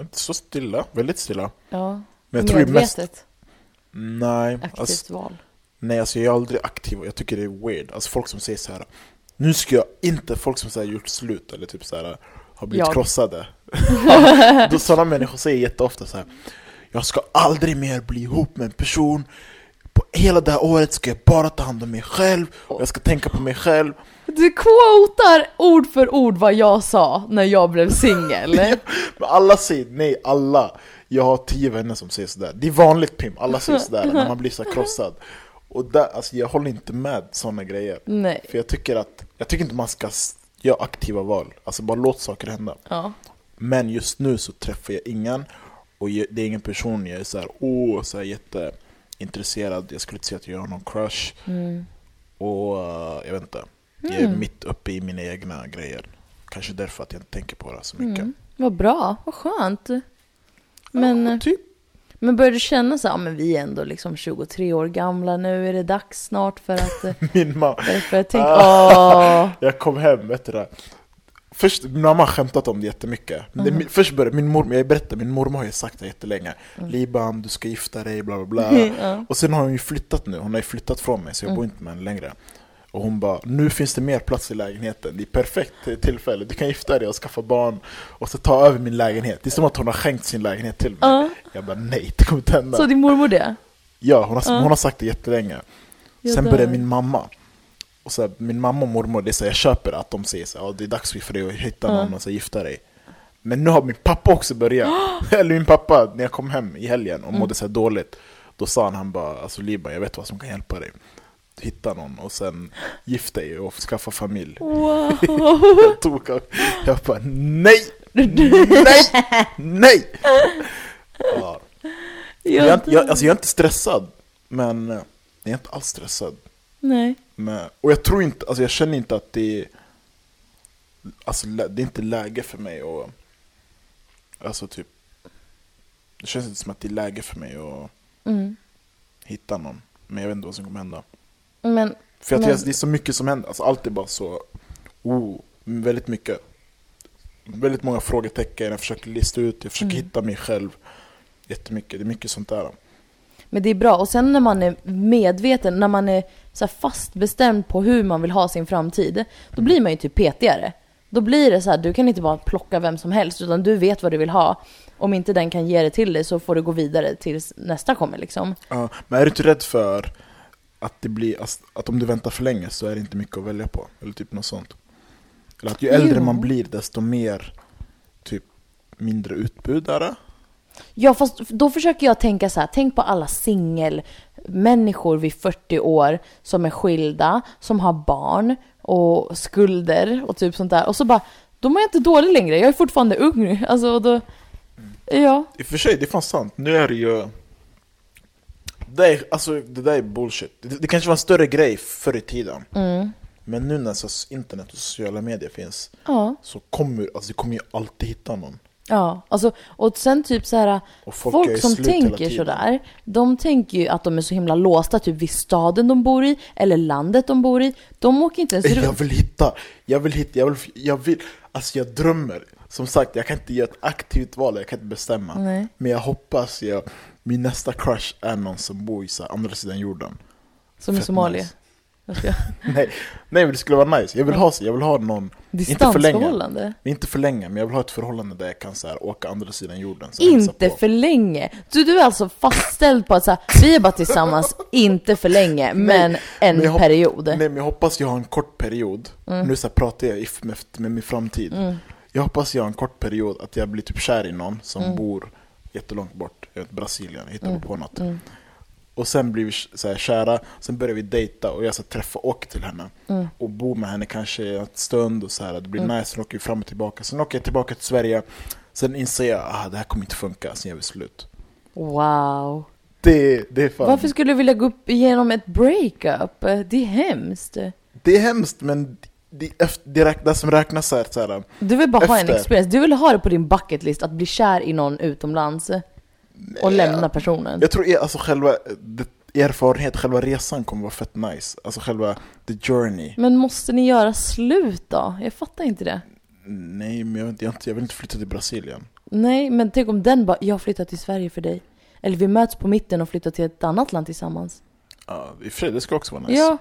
inte så stilla, väldigt stilla Ja, Men jag tror är mest medvetet, Nej, aktivt alltså, val. nej alltså jag är aldrig aktiv och jag tycker det är weird Alltså folk som säger så här. Nu ska jag inte, folk som säger gjort slut eller typ så här har blivit Jag. krossade <laughs> Sådana människor säger jätteofta så här. Jag ska aldrig mer bli ihop med en person på hela det här året ska jag bara ta hand om mig själv, och jag ska tänka på mig själv. Du quotar ord för ord vad jag sa när jag blev singel. <laughs> Men alla säger nej, alla. Jag har tio vänner som säger sådär. Det är vanligt Pim, alla säger sådär när man blir så här krossad. Och där, alltså, jag håller inte med sådana grejer. Nej. För jag tycker att, jag tycker inte man ska göra aktiva val. Alltså bara låt saker hända. Ja. Men just nu så träffar jag ingen. Och det är ingen person jag är såhär, åh, så här jätteintresserad. Jag skulle inte säga att jag har någon crush. Mm. Och eh, jag vet inte, jag är mitt uppe i mina egna grejer. Kanske därför att jag inte tänker på det så mycket. Mm. Vad bra, vad skönt. Men, Ja, typ. men börjar du känna så här, ja, men vi är ändå liksom 23 år gamla nu, är det dags snart för att... <laughs> eh, Min mamma, för att tänka, Ah. åh, <laughs> jag kom hem, vet du det? Först, min mamma har skämtat om det jättemycket. Mm. det, först började min mormor, jag berättade, min mormor har ju sagt det jättelänge. Liban, du ska gifta dig, bla bla bla. <laughs> Mm. Och sen har hon ju flyttat nu, hon har ju flyttat från mig så jag bor inte med henne längre. Och hon bara, nu finns det mer plats i lägenheten, det är perfekt tillfälle, du kan gifta dig och skaffa barn och så ta över min lägenhet. Det är som att hon har skänkt sin lägenhet till mig. Ja. Jag bara nej, det kommer inte hända. Så din mormor det? Ja, hon har, Ja. hon har sagt det jättelänge. Jag Sen började min mamma. Och så här, min mamma och mormor, det så här, jag köper att de säger så här, "Ja, det är dags för dig att hitta någon och så här, gifta dig. Men nu har min pappa också börjat. <gasps> Eller min pappa, när jag kom hem i helgen och mådde så dåligt. Då sa han, han bara, alltså Liban, jag vet vad som kan hjälpa dig. Hitta någon och sen gift dig och skaffa familj. Wow. <laughs> Jag tog jag bara, nej! Nej! Nej! <laughs> Ja. Jag, är inte- jag, alltså jag är inte stressad, men eh, jag är inte alls stressad. Nej. Men, och jag tror inte, alltså jag känner inte att det är, alltså det är inte läge för mig att, alltså typ, det känns inte som att det är läge för mig att Mm. hitta någon. Men jag vet inte vad som kommer hända. Men, För jag Men- det är så mycket som händer, alltså allt är bara så, oh, väldigt mycket. Väldigt många frågetecken, jag försöker lista ut, jag försöker Mm. hitta mig själv. Jättemycket, det är mycket sånt där. Men det är bra. Och sen när man är medveten, när man är så fast bestämd på hur man vill ha sin framtid, då blir man ju typ petigare. Då blir det så här, du kan inte bara plocka vem som helst, utan du vet vad du vill ha. Om inte den kan ge det till dig så får du gå vidare tills nästa kommer liksom. Ja, men är du inte rädd för att det blir, att om du väntar för länge så är det inte mycket att välja på? Eller typ något sånt? Eller att ju äldre Jo. man blir desto mer, typ, mindre utbudare? Ja, fast då försöker jag tänka så här, tänk på alla singelmänniskor vid 40 år som är skilda, som har barn och skulder och typ sånt där. Och så bara, då mår jag inte dålig längre, jag är fortfarande ung. Alltså då, ja. I och för sig, det är fan sant. Nu är det ju... Det, är, alltså, det där är bullshit. Det, det kanske var en större grej förr i tiden. Mm. Men nu när så, internet och sociala medier finns Ja, så kommer alltså, du kommer ju alltid hitta någon. Ja. Alltså, och sen typ så här, folk, folk som tänker sådär, de tänker ju att de är så himla låsta typ vid staden de bor i, eller landet de bor i. De åker inte ens <laughs> Jag runt. vill hitta, jag vill hitta, jag vill, jag vill, alltså jag drömmer. Som sagt, jag kan inte göra ett aktivt val, jag kan inte bestämma. Nej. Men jag hoppas jag, min nästa crush är någon som bor i så här, andra sidan jorden. Som i Somalia. nice. <laughs> Nej, nej men det skulle vara nice. Jag vill ha, jag vill ha någon, inte för länge. Distansförhållande. Inte för länge, men jag vill ha ett förhållande där jag kan så här, åka andra sidan jorden. Inte för länge. Du, du är alltså fastställd på att så här, vi är bara tillsammans, inte för länge, men en men period. Nej men jag hoppas jag har en kort period, nu så här pratar jag med, med min framtid. Mm. Jag hoppas jag har en kort period att jag blir typ kär i någon som Mm. bor jättelångt bort, jag vet, Brasilien, jag hittar på något. Och sen blir vi så här, kära, sen börjar vi dejta och jag ska träffa och till henne. Mm. Och bo med henne kanske en stund och så här, det blir nice, sen åker vi fram och tillbaka. Sen åker jag tillbaka till Sverige, sen inser jag att ah, det här kommer inte funka, sen gör vi slut. Wow. Det, det är fan... Varför skulle du vilja gå upp igenom ett breakup? Det är hemskt. Det är hemskt men det, efter- det, räk, det som räknas är så här, Du vill bara ha en Efter. experience. Du vill ha det på din bucket list, att bli kär i någon utomlands och lämna personen. Jag tror alltså själva det, erfarenhet, själva resan kommer vara fett nice. Alltså själva the journey. Men måste ni göra slut då? Jag fattar inte det. Nej, men jag, vill inte- jag vill inte flytta till Brasilien. Nej, men tänk om den bara, jag flyttar till Sverige för dig. Eller vi möts på mitten och flyttar till ett annat land tillsammans. Ja, i och det ska också vara nice. Ja.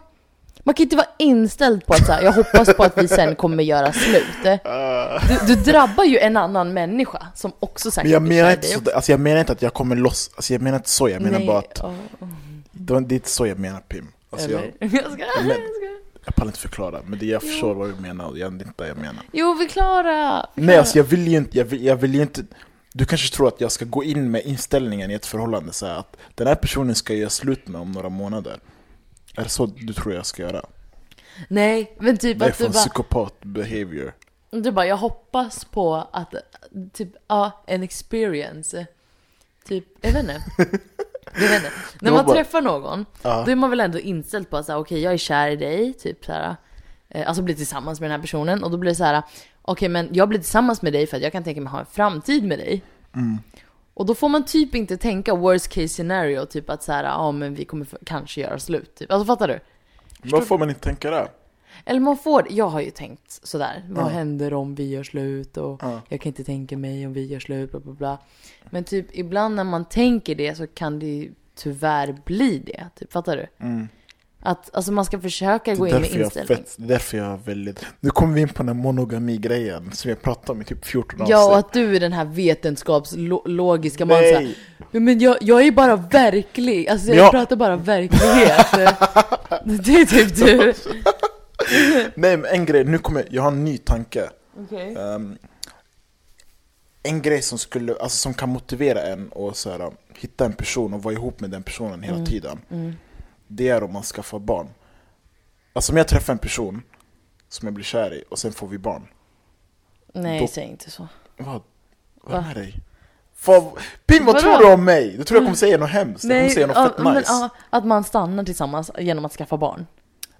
Man kan inte vara inställd på att så här, jag hoppas på att vi sen kommer göra slut. Du, du drabbar ju en annan människa som också säkert men jag menar, inte så, alltså jag menar inte att jag kommer loss, alltså jag menar inte så, jag menar Nej, bara att det, är inte så jag menar Pim. Alltså, jag? <laughs> Jag ska, jag men- jag pallar inte förklara, men det, jag förstår vad du menar och jag, det är inte det jag menar. Jo, förklara! Nej alltså jag vill ju inte, jag vill, jag vill ju inte Du kanske tror att jag ska gå in med inställningen i ett förhållande så att den här personen ska jag göra slut med om några månader Är det så du tror jag ska göra? Nej, men typ Det är att du från bara, psykopat behavior du bara, jag hoppas på att, typ, ja, en experience. Typ, jag vet inte. Jag vet inte. <laughs> När man bara- träffar någon, Ja. då är man väl ändå inställd på att säga, okej jag är kär i dig, typ så här. eh, Alltså bli tillsammans med den här personen och då blir det så här, okej men jag blir tillsammans med dig för att jag kan tänka mig ha en framtid med dig. Mm. Och då får man typ inte tänka worst case scenario, typ att så här, ja men vi kommer kanske göra slut. Typ. Alltså fattar du? Vad får man inte tänka där? Eller man får, jag har ju tänkt sådär, vad händer om vi gör slut och Ja. jag kan inte tänka mig om vi gör slut, bla bla bla. Men typ ibland när man tänker det så kan det ju tyvärr bli det, typ, fattar du? Mm. Att alltså man ska försöka gå är in med inställning. fett, det är därför jag har väldigt Nu kommer vi in på den här monogami-grejen som jag pratade om i typ 14 avsnitt Ja, och att du är den här vetenskapslogiska mannen Nej! "Ja, men jag, jag är bara verklig, alltså jag Ja. pratar bara verklighet. <laughs> det är typ du. Nej men en grej, nu kommer jag, jag har en ny tanke Okej. Ehm, en grej som, skulle, alltså, som kan motivera en att så här, hitta en person och vara ihop med den personen hela tiden Det är om man skaffar barn Alltså om jag träffar en person som jag blir kär i och sen får vi barn Nej, Då- säg inte så. Vad? Vad Va? är dig? Fan, Pim vad Vadå? tror du om mig? Du tror jag kommer säga något hemskt? Jag kommer säga något fett men, nice att man stannar tillsammans genom att skaffa barn.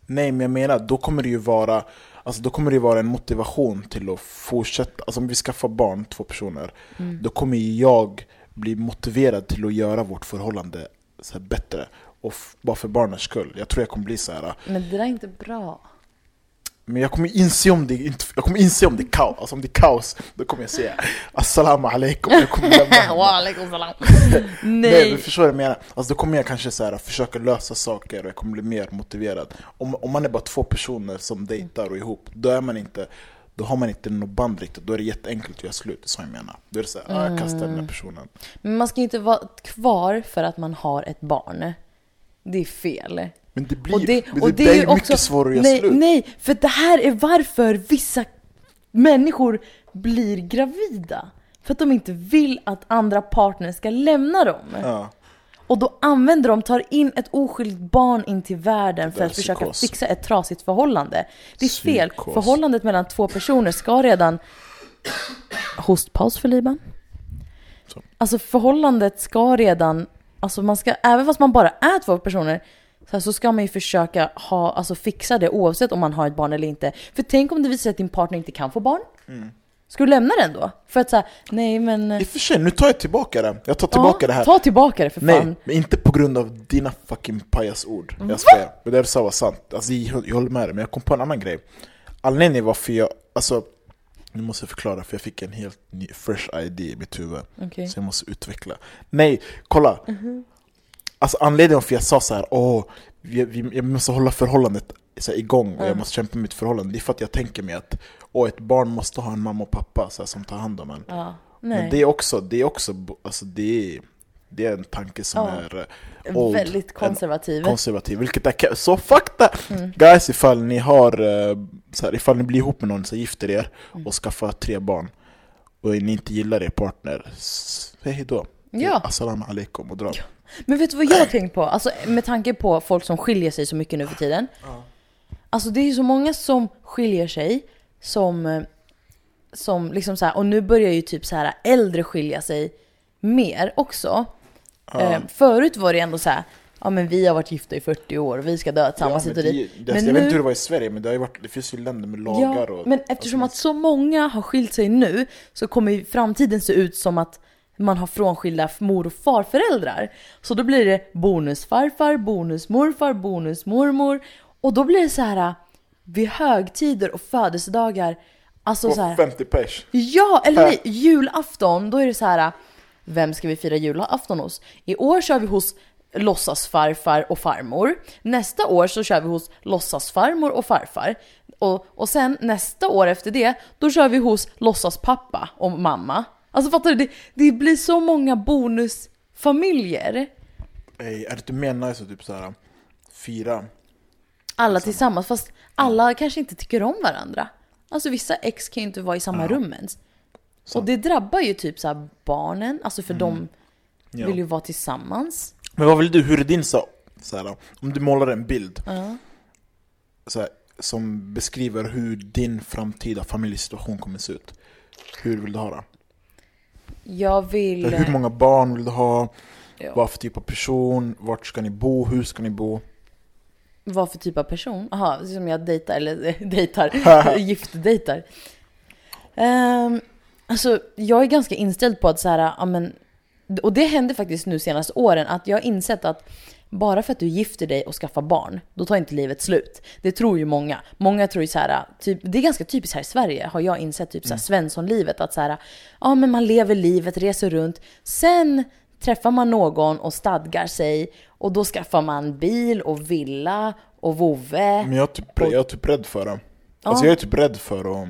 Nej men jag menar, då kommer det ju vara Alltså då kommer det vara en motivation till att fortsätta Alltså om vi skaffar barn, två personer Då kommer jag bli motiverad till att göra vårt förhållande så bättre Och bara för barnens skull Jag tror jag kommer bli så här. Men det där är inte bra. Men jag kommer inse om det jag kommer inse om det är kaos Alltså om det är kaos, då kommer jag säga Assalamu alaikum Jag kommer lämna. <laughs> Walaikum salam. <laughs> Nej, Nej. men förstår du vad jag menar? Alltså då kommer jag kanske så här, försöka lösa saker och jag kommer bli mer motiverad om, om man är bara två personer som dejtar och ihop, då är man inte då har man inte något band riktigt, då är det jätteenkelt att göra slut, det är så jag menar. Då är det såhär, ah, jag kastar den här personen. Men man ska inte vara kvar för att man har ett barn. Det är fel. Men det blir Och det, men och det, det är ju också, mycket svårare att göra nej, slut. Nej, för det här är varför vissa människor blir gravida. För att de inte vill att andra partner ska lämna dem. Ja. Och då använder de, tar in ett oskyldigt barn in till världen för att försöka fixa ett trasigt förhållande. Det är fel. Psykos. Förhållandet mellan två personer ska redan... <coughs> Hostpaus för Liban. Så. Alltså förhållandet ska redan... Alltså man ska, även fast man bara är två personer, så, här, så ska man ju försöka ha, alltså fixa det oavsett om man har ett barn eller inte. För tänk om det visar sig att din partner inte kan få barn? Mm. Ska du lämna den då? För att säga, nej men... I och för sig, nu tar jag tillbaka det. Jag tar tillbaka det här. Ta tillbaka det för fan. Nej, men inte på grund av dina fucking pajasord. Jag skojar. Men det du sa var sant. Alltså, jag, jag håller med dig, men jag kom på en annan grej. Anledningen varför jag, alltså, nu måste jag förklara för jag fick en helt ny, fresh idea i mitt huvud. Okej. Så jag måste utveckla. Nej, kolla! Alltså anledningen varför jag sa så här, åh, vi, vi, jag måste hålla förhållandet så här, igång och jag måste kämpa med mitt förhållande. Det är för att jag tänker mig att åh, ett barn måste ha en mamma och pappa så här, som tar hand om en. Ja. Men det är också, det är också, alltså det är, det är en tanke som Ja. är eh, old, Väldigt konservativ. konservativ, vilket är så fakta! Mm. Guys, ifall ni har, eh, så här, ifall ni blir ihop med någon, så gifter er Mm. och skaffar tre barn och ni inte gillar er partner, säg hejdå. Ja. Assalamu alaikum och dra. Men vet du vad jag har tänkt på? Alltså med tanke på folk som skiljer sig så mycket nu för tiden. Alltså det är ju så många som skiljer sig som, eh, som liksom så här, och nu börjar ju typ så här äldre skilja sig mer också. Eh, förut var det ändå så här, ja men vi har varit gifta i 40 år vi ska dö tillsammans men hit och det, det, Men jag vet nu- inte hur det var i Sverige, men det, har ju varit, det finns ju länder med lagar Ja, och... men eftersom alltså, att så många har skilt sig nu så kommer framtiden se ut som att man har frånskilda mor och farföräldrar. Så då blir det bonusfarfar, bonusmorfar, bonusmormor. Och då blir det så här vid högtider och födelsedagar. Alltså och så här, 50 pers. Ja, eller nej, julafton, då är det så här. Vem ska vi fira julafton hos? I år kör vi hos låtsasfarfar och farmor. Nästa år så kör vi hos låtsasfarmor och farfar. Och, och sen nästa år efter det, då kör vi hos låtsaspappa och mamma. Alltså fattar du? Det, det blir så många bonusfamiljer. Ey, är det inte mer nice att typ såhär fira? Alla tillsammans, fast alla kanske inte tycker om varandra. Alltså vissa ex kan ju inte vara i samma Ja. rum ens. Och det drabbar ju typ så barnen, alltså för de Mm. Ja. vill ju vara tillsammans. Men vad vill du, hur är din så, så här, om du målar en bild Ja. så här, som beskriver hur din framtida familjesituation kommer se ut. Hur vill du ha det? Jag vill... Hur många barn vill du ha? Ja. Vad för typ av person? Vart ska ni bo? Hur ska ni bo? Vad för typ av person? Jaha, som jag dejtar, eller <laughs> dejtar, <laughs> giftdejtar. Um, alltså, jag är ganska inställd på att så här, ja men, och det händer faktiskt nu senaste åren, att jag har insett att bara för att du gifter dig och skaffar barn, då tar inte livet slut. Det tror ju många. Många tror ju så här, typ, det är ganska typiskt här i Sverige, har jag insett, typ så här Svenssonlivet, att så här, ja men man lever livet, reser runt, sen träffar man någon och stadgar sig och då skaffar man bil och villa och vovve. Men jag är typ, jag är typ rädd för det. Alltså jag är typ rädd för att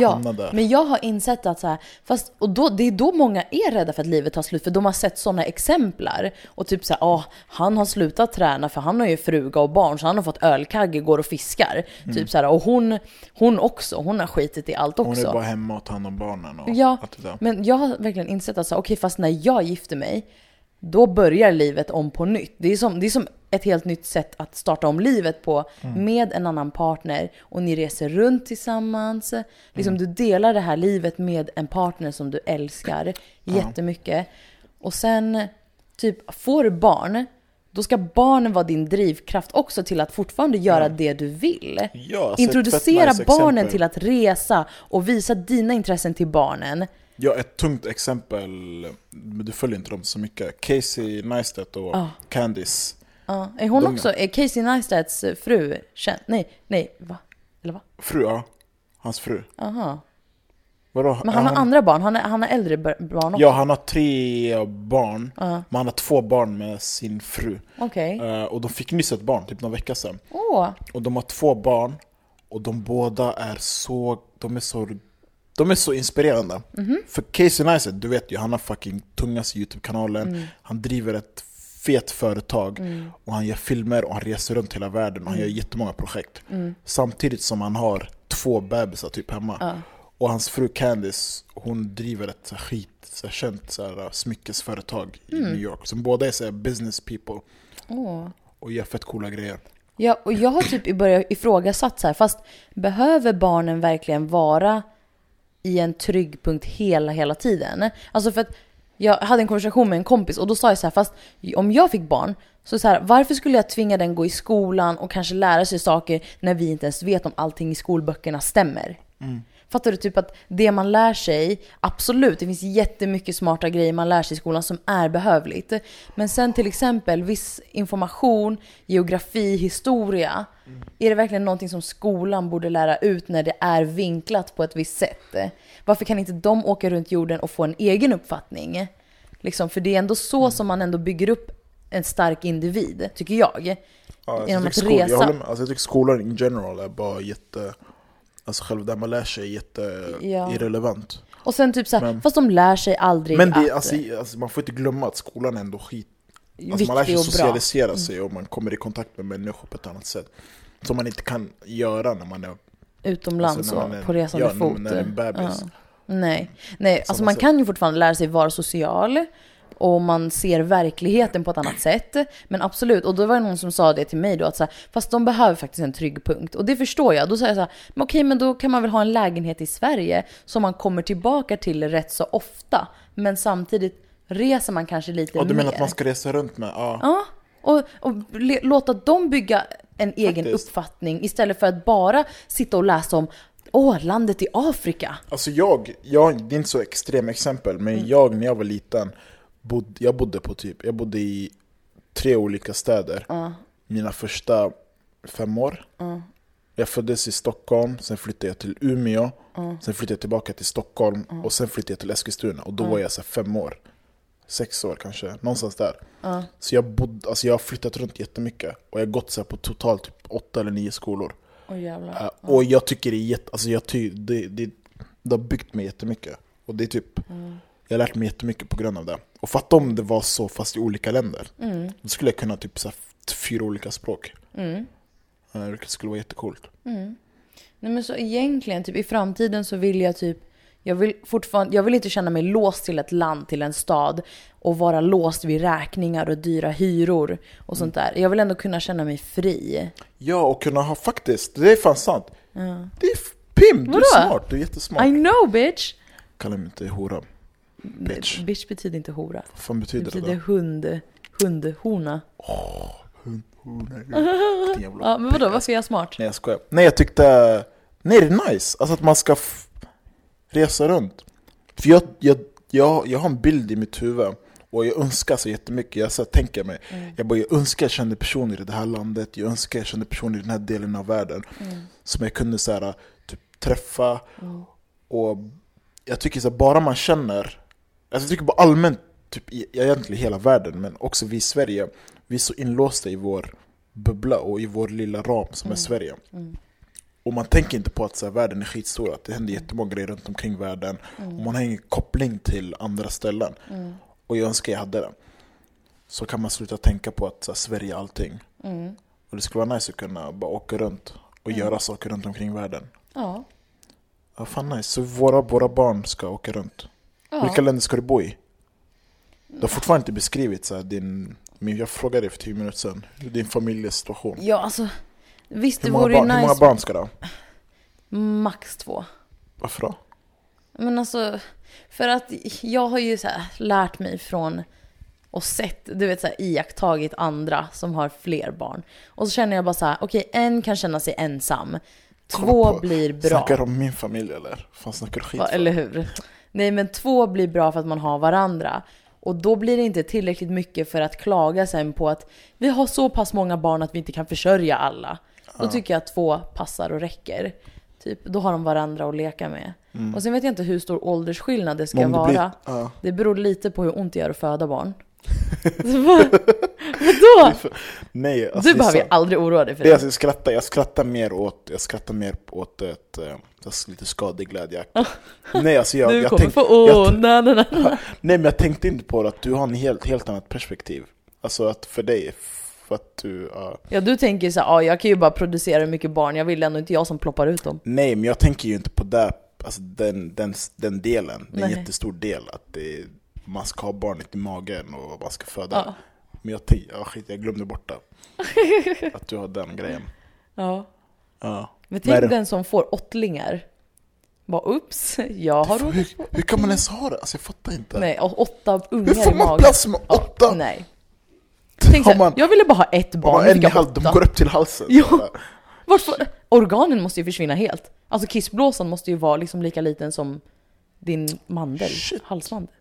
Ja, hamna där. men jag har insett att så här, fast, och då, det är då många är rädda för att livet tar slut, för de har sett sådana exemplar. Och typ såhär, åh, han har slutat träna för han har ju fruga och barn, så han har fått ölkagge, går och fiskar. Typ så här, och hon, hon också, hon har skitit i allt Hon också. är bara hemma och tar hand om barnen och Ja, allt det där. men jag har verkligen insett att okej, fast när jag gifter mig, då börjar livet om på nytt. Det är som, det är som ett helt nytt sätt att starta om livet på Mm. med en annan partner och ni reser runt tillsammans. Liksom Mm. du delar det här livet med en partner som du älskar jättemycket. Och sen, typ, får du barn, då ska barnen vara din drivkraft också till att fortfarande göra det du vill. Ja, alltså Introducera nice barnen exempel. till att resa och visa dina intressen till barnen. Ja, ett tungt exempel, men du följer inte dem så mycket. Casey Neistat och Ja. Candice. Ja, är hon De- också, är Casey Neistats fru känd? Nej, nej, va? Eller va? Fru, ja. Hans fru. Aha. Vadå? Men han har andra barn, han, är, han har äldre bar- barn också? Ja, han har tre barn. Ja. Men han har två barn med sin fru. Okej. Eh, och de fick nyss ett barn, typ några vecka sedan. Åh, Och de har två barn. Och de båda är så... De är så... De är så inspirerande. Mhm. För Casey Neistat, du vet ju, han har fucking tungaste YouTube-kanalen. Mm. Han driver ett fet företag. Och han gör filmer och han reser runt hela världen. Och han gör Mm. jättemånga projekt. Samtidigt som han har två bebisar typ hemma. Ja. Och hans fru Candice, hon driver ett så här skit, så här känt så här, smyckesföretag i Mm. New York. Som båda är så här business people åh. och gör fett coola grejer. Ja, och jag har typ i början ifrågasatt så här, fast behöver barnen verkligen vara i en trygg punkt hela, hela tiden? Alltså för att jag hade en konversation med en kompis och då sa jag så här, fast om jag fick barn, så, så här, varför skulle jag tvinga den gå i skolan och kanske lära sig saker när vi inte ens vet om allting i skolböckerna stämmer? Mm. Fattar du? Typ att det man lär sig, absolut, det finns jättemycket smarta grejer man lär sig i skolan som är behövligt. Men sen till exempel viss information, geografi, historia. Är det verkligen någonting som skolan borde lära ut när det är vinklat på ett visst sätt? Varför kan inte de åka runt jorden och få en egen uppfattning? Liksom, för det är ändå så som man ändå bygger upp en stark individ, tycker jag. Ja, alltså, Genom jag, att skol, jag, resa. håller med, alltså, jag tycker skolan in general är bara jätte... Alltså själv det man lär sig är jätte Ja. Och sen typ såhär, Men- fast de lär sig aldrig Men det, att... alltså, alltså, man får inte glumma att skolan är ändå skit. Alltså, man lär sig och bra. Mm. socialisera sig och man kommer i kontakt med människor på ett annat sätt. Som man inte kan göra när man är utomlands Alltså, man är- på resande ja, fot. när man är en bebis. Ja. Nej, nej alltså man sätt. kan ju fortfarande lära sig vara social och man ser verkligheten på ett annat sätt. Men absolut, och då var det någon som sa det till mig då att så här, fast de behöver faktiskt en trygg punkt. Och det förstår jag. Då säger jag så här, men okej men då kan man väl ha en lägenhet i Sverige som man kommer tillbaka till rätt så ofta. Men samtidigt reser man kanske lite Ja, du mer. menar att man ska resa runt med? Ja. Ja, och, och låta dem bygga en egen Faktiskt. uppfattning istället för att bara sitta och läsa om Åh, landet i Afrika. Alltså jag, jag, det är inte så extrem exempel, men Mm. jag när jag var liten, bod, jag bodde på typ, jag bodde i tre olika städer. Mina första fem år. Jag föddes i Stockholm, sen flyttade jag till Umeå, sen flyttade jag tillbaka till Stockholm och sen flyttade jag till Eskilstuna och då var jag så fem år. Sex år kanske, någonstans där. Så jag, bodde, alltså jag har flyttat runt jättemycket och jag har gått så på totalt typ åtta eller nio skolor. Uh, och jag tycker det är jätte, alltså jag ty, det, det, det har byggt mig jättemycket. Och det är typ, Jag har lärt mig jättemycket på grund av det. Och fatta om det var så fast i olika länder. Mm. Då skulle jag kunna typ så fyra olika språk. Mm. Eh, Det skulle vara jättecoolt. Mm. Nej men så egentligen, typ i framtiden så vill jag typ jag vill fortfarande, jag vill inte känna mig låst till ett land, till en stad och vara låst vid räkningar och dyra hyror och sånt där. Jag vill ändå kunna känna mig fri. Ja, och kunna ha faktiskt, det är fan sant. Ja. Det är Pim, du är smart, du är jättesmart. I know bitch! Kalla mig inte hora. Bitch. Bitch betyder inte hora. Vad fan Det betyder det betyder då? hund, hundhona. Hund, hora, din <laughs> jävla Ja, men vadå, varför är jag smart? Nej jag skojar. Nej jag tyckte, nej det är nice. Alltså att man ska resa runt. För jag, jag, jag, jag har en bild i mitt huvud och jag önskar så jättemycket. Jag så tänker mig, jag bara jag önskar jag kände personer i det här landet, jag önskar jag kände personer i den här delen av världen. Som jag kunde så här, typ, träffa. Och jag tycker så här, bara man känner, alltså jag tycker bara allmänt, typ, i, egentligen hela världen, men också vi i Sverige, vi är så inlåsta i vår bubbla och i vår lilla ram som är Sverige. Och man tänker inte på att så här, världen är skitstor, att det händer jättemånga grejer runt omkring världen. Och man har ingen koppling till andra ställen. Och jag önskar jag hade det. Så kan man sluta tänka på att så här, Sverige är allting. Mm. Och det skulle vara nice att kunna bara åka runt och göra saker runt omkring världen. Ja. Ja, fan nice. Så våra, våra barn ska åka runt. Ja. Vilka länder ska du bo i? Du har fortfarande inte beskrivit så här, din... Men jag frågade dig för tio minuter sedan. Din familjesituation. Ja, alltså. Visst, det Hur många, vore barn, hur många nice. barn ska du ha? Max två. Varför då? Men alltså, för att jag har ju så här lärt mig från och sett, du vet så här, iakttagit andra som har fler barn. Och så känner jag bara så här, okej en kan känna sig ensam. Två på- blir bra. Snackar du om min familj eller? Fan snackar du skit Va, eller hur? Nej men två blir bra för att man har varandra. Och då blir det inte tillräckligt mycket för att klaga sen på att vi har så pass många barn att vi inte kan försörja alla. Då tycker jag att två passar och räcker. Typ, då har de varandra att leka med. Och sen vet jag inte hur stor åldersskillnad det ska om vara. det blir- ja. Det beror lite på hur ont det gör att föda barn. <laughs> Vad- Vadå? Nej, alltså, Du behöver ju aldrig oroa dig för Det alltså, jag, skrattar, jag skrattar mer åt, jag skrattar mer åt ett, alltså, lite glädje. <laughs> Nej, alltså jag, Du jag, kommer tänk, få ont. Nej, nej, nej. <laughs> nej, men jag tänkte inte på det, att du har en helt, helt annat perspektiv. Alltså att för dig, för att du... ja. Ja du tänker så här, ja jag kan ju bara producera hur mycket barn jag vill, ändå inte jag som ploppar ut dem. nej, men jag tänker ju inte på det, alltså, den, den, den delen. Det är en jättestor del. Att det, man ska ha barnet i magen och man ska föda. Ja. Men jag, ja, skit, jag glömde bort det. <laughs> att du har den grejen. Ja. Ja. Men tänk det? den som får åttlingar. Bara ups, jag har råd. Hur, hur kan man ens ha det? Alltså jag fattar inte. Nej, och åtta Hur ungar får i man plats med åtta? Ja, nej. Tänk så man- jag ville bara ha ett barn, en fick jag halsen, de åtta. går upp till halsen. Ja. Varför? Organen måste ju försvinna helt. Alltså kissblåsan måste ju vara liksom lika liten som din mandel, Shit. halsmandel.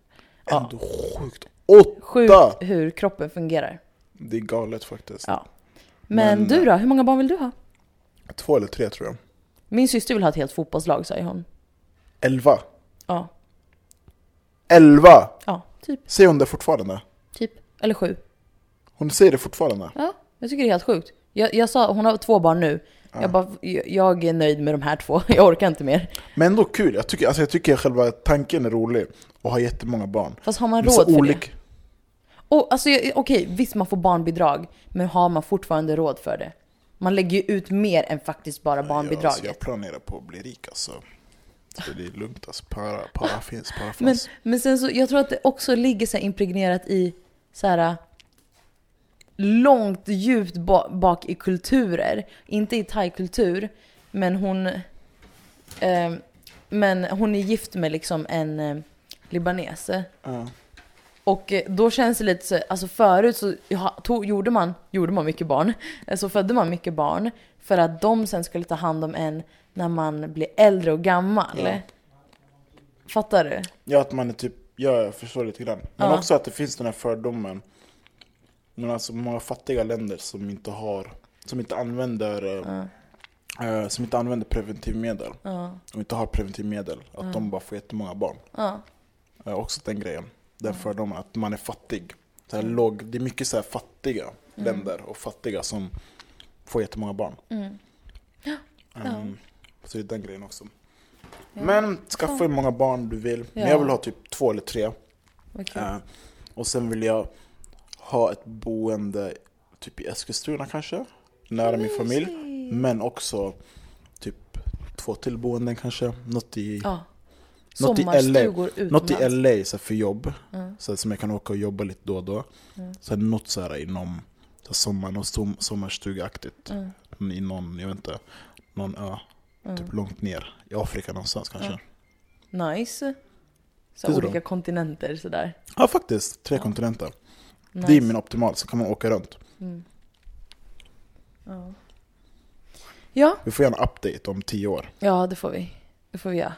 Ja. Ändå sjukt. Åtta! Sjukt hur kroppen fungerar. Det är galet faktiskt. Ja. Men, Men- du då, hur många barn vill du ha? Två eller tre tror jag. Min syster vill ha ett helt fotbollslag, säger hon. Elva. Ja, Elva! ja typ, Säger hon det fortfarande? typ. Eller sju. Hon säger det fortfarande? Ja, jag tycker det är helt sjukt. Jag, jag sa, hon har två barn nu. Jag bara, jag är nöjd med de här två. <laughs> Jag orkar inte mer. Men ändå kul. Jag tycker, alltså jag tycker själva tanken är rolig. Att ha jättemånga barn. Fast har man Men råd för det? Och, alltså, okej, visst man får barnbidrag, men har man fortfarande råd för det? Man lägger ju ut mer än faktiskt bara Ja, alltså barnbidraget. jag planerar på att bli rik alltså. Så det är lugnt alltså. Para, para finns, para Men, fanns. men sen så, jag tror att det också ligger så impregnerat i så här långt djupt ba- bak i kulturer. Inte i thai-kultur, men hon... Eh, men hon är gift med liksom en eh, libanes. Ja. Och eh, då känns det lite så, alltså förut så ja, tog, gjorde, man, gjorde man mycket barn, Eh, så födde man mycket barn för att de sen skulle ta hand om en när man blir äldre och gammal. Ja. Fattar du? Ja, att man är typ, ja jag förstår lite grann. Men Ja. också att det finns den här fördomen. Men alltså många fattiga länder som inte har, som inte använder, eh, eh, som inte använder preventivmedel. Ja. Och inte har preventivmedel. Att de bara får jättemånga barn. Ja. Eh, också den grejen. Den fördomen att man är fattig. Så här låg, det är mycket så här fattiga länder och fattiga som får jättemånga barn. Mm. Ehm, Så det är den grejen också. Men skaffa hur många barn du vill. Men Ja. jag vill ha typ två eller tre. Vad kul. Eh, och sen vill jag ha ett boende typ i Eskilstuna kanske. Nära min familj. Men också typ två till boenden kanske. Något i, Ja. Något i Sommarstugor något i. LA så för jobb. Mm. Så som jag kan åka och jobba lite då och då. Mm. Sen något så här inom så sommar, något som, sommarstugaktigt. Mm. I någon, jag vet inte, någon ö. Mm. Typ långt ner. I Afrika någonstans kanske. Nice. Så du? olika kontinenter sådär. Ja faktiskt, tre Ja. kontinenter. Nice. Det är min optimal, så kan man åka runt. Mm. Ja. ja, Vi får göra en update om tio år. ja det får vi. Det får vi göra.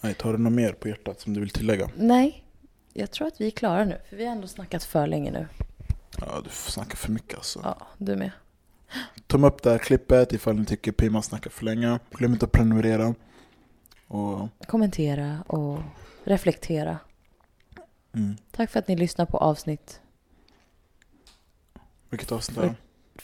Nej, tar du något mer på hjärtat som du vill tillägga? Nej, jag tror att vi är klara nu. För vi har ändå snackat för länge nu. Ja, du snackar för mycket alltså. Ja, du med. Ta upp det här klippet ifall ni tycker Pima snackar för länge. Glöm inte att prenumerera. Och, Kommentera och reflektera. mm. Tack för att ni lyssnar på avsnitt Vilket avsnitt är det?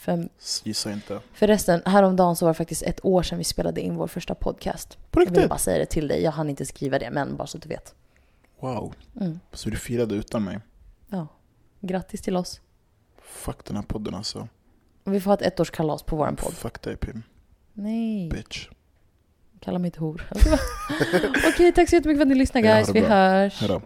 Fem. Gissa inte. Förresten, häromdagen så var det faktiskt ett år sedan vi spelade in vår första podcast. På Jag vill riktigt? bara säga det till dig. Jag hann inte skriva det, men bara så att du vet. Wow. Mm. Så du firade utan mig? Ja. Grattis till oss. Fuck den här podden alltså. Vi får ha ett ettårskalas på vår podd. Fuck dig Pim. Nej, Bitch. kalla mig inte hor. <laughs> Okej, tack så jättemycket för att ni lyssnade Ja, guys. det Vi hörs. Hejdå.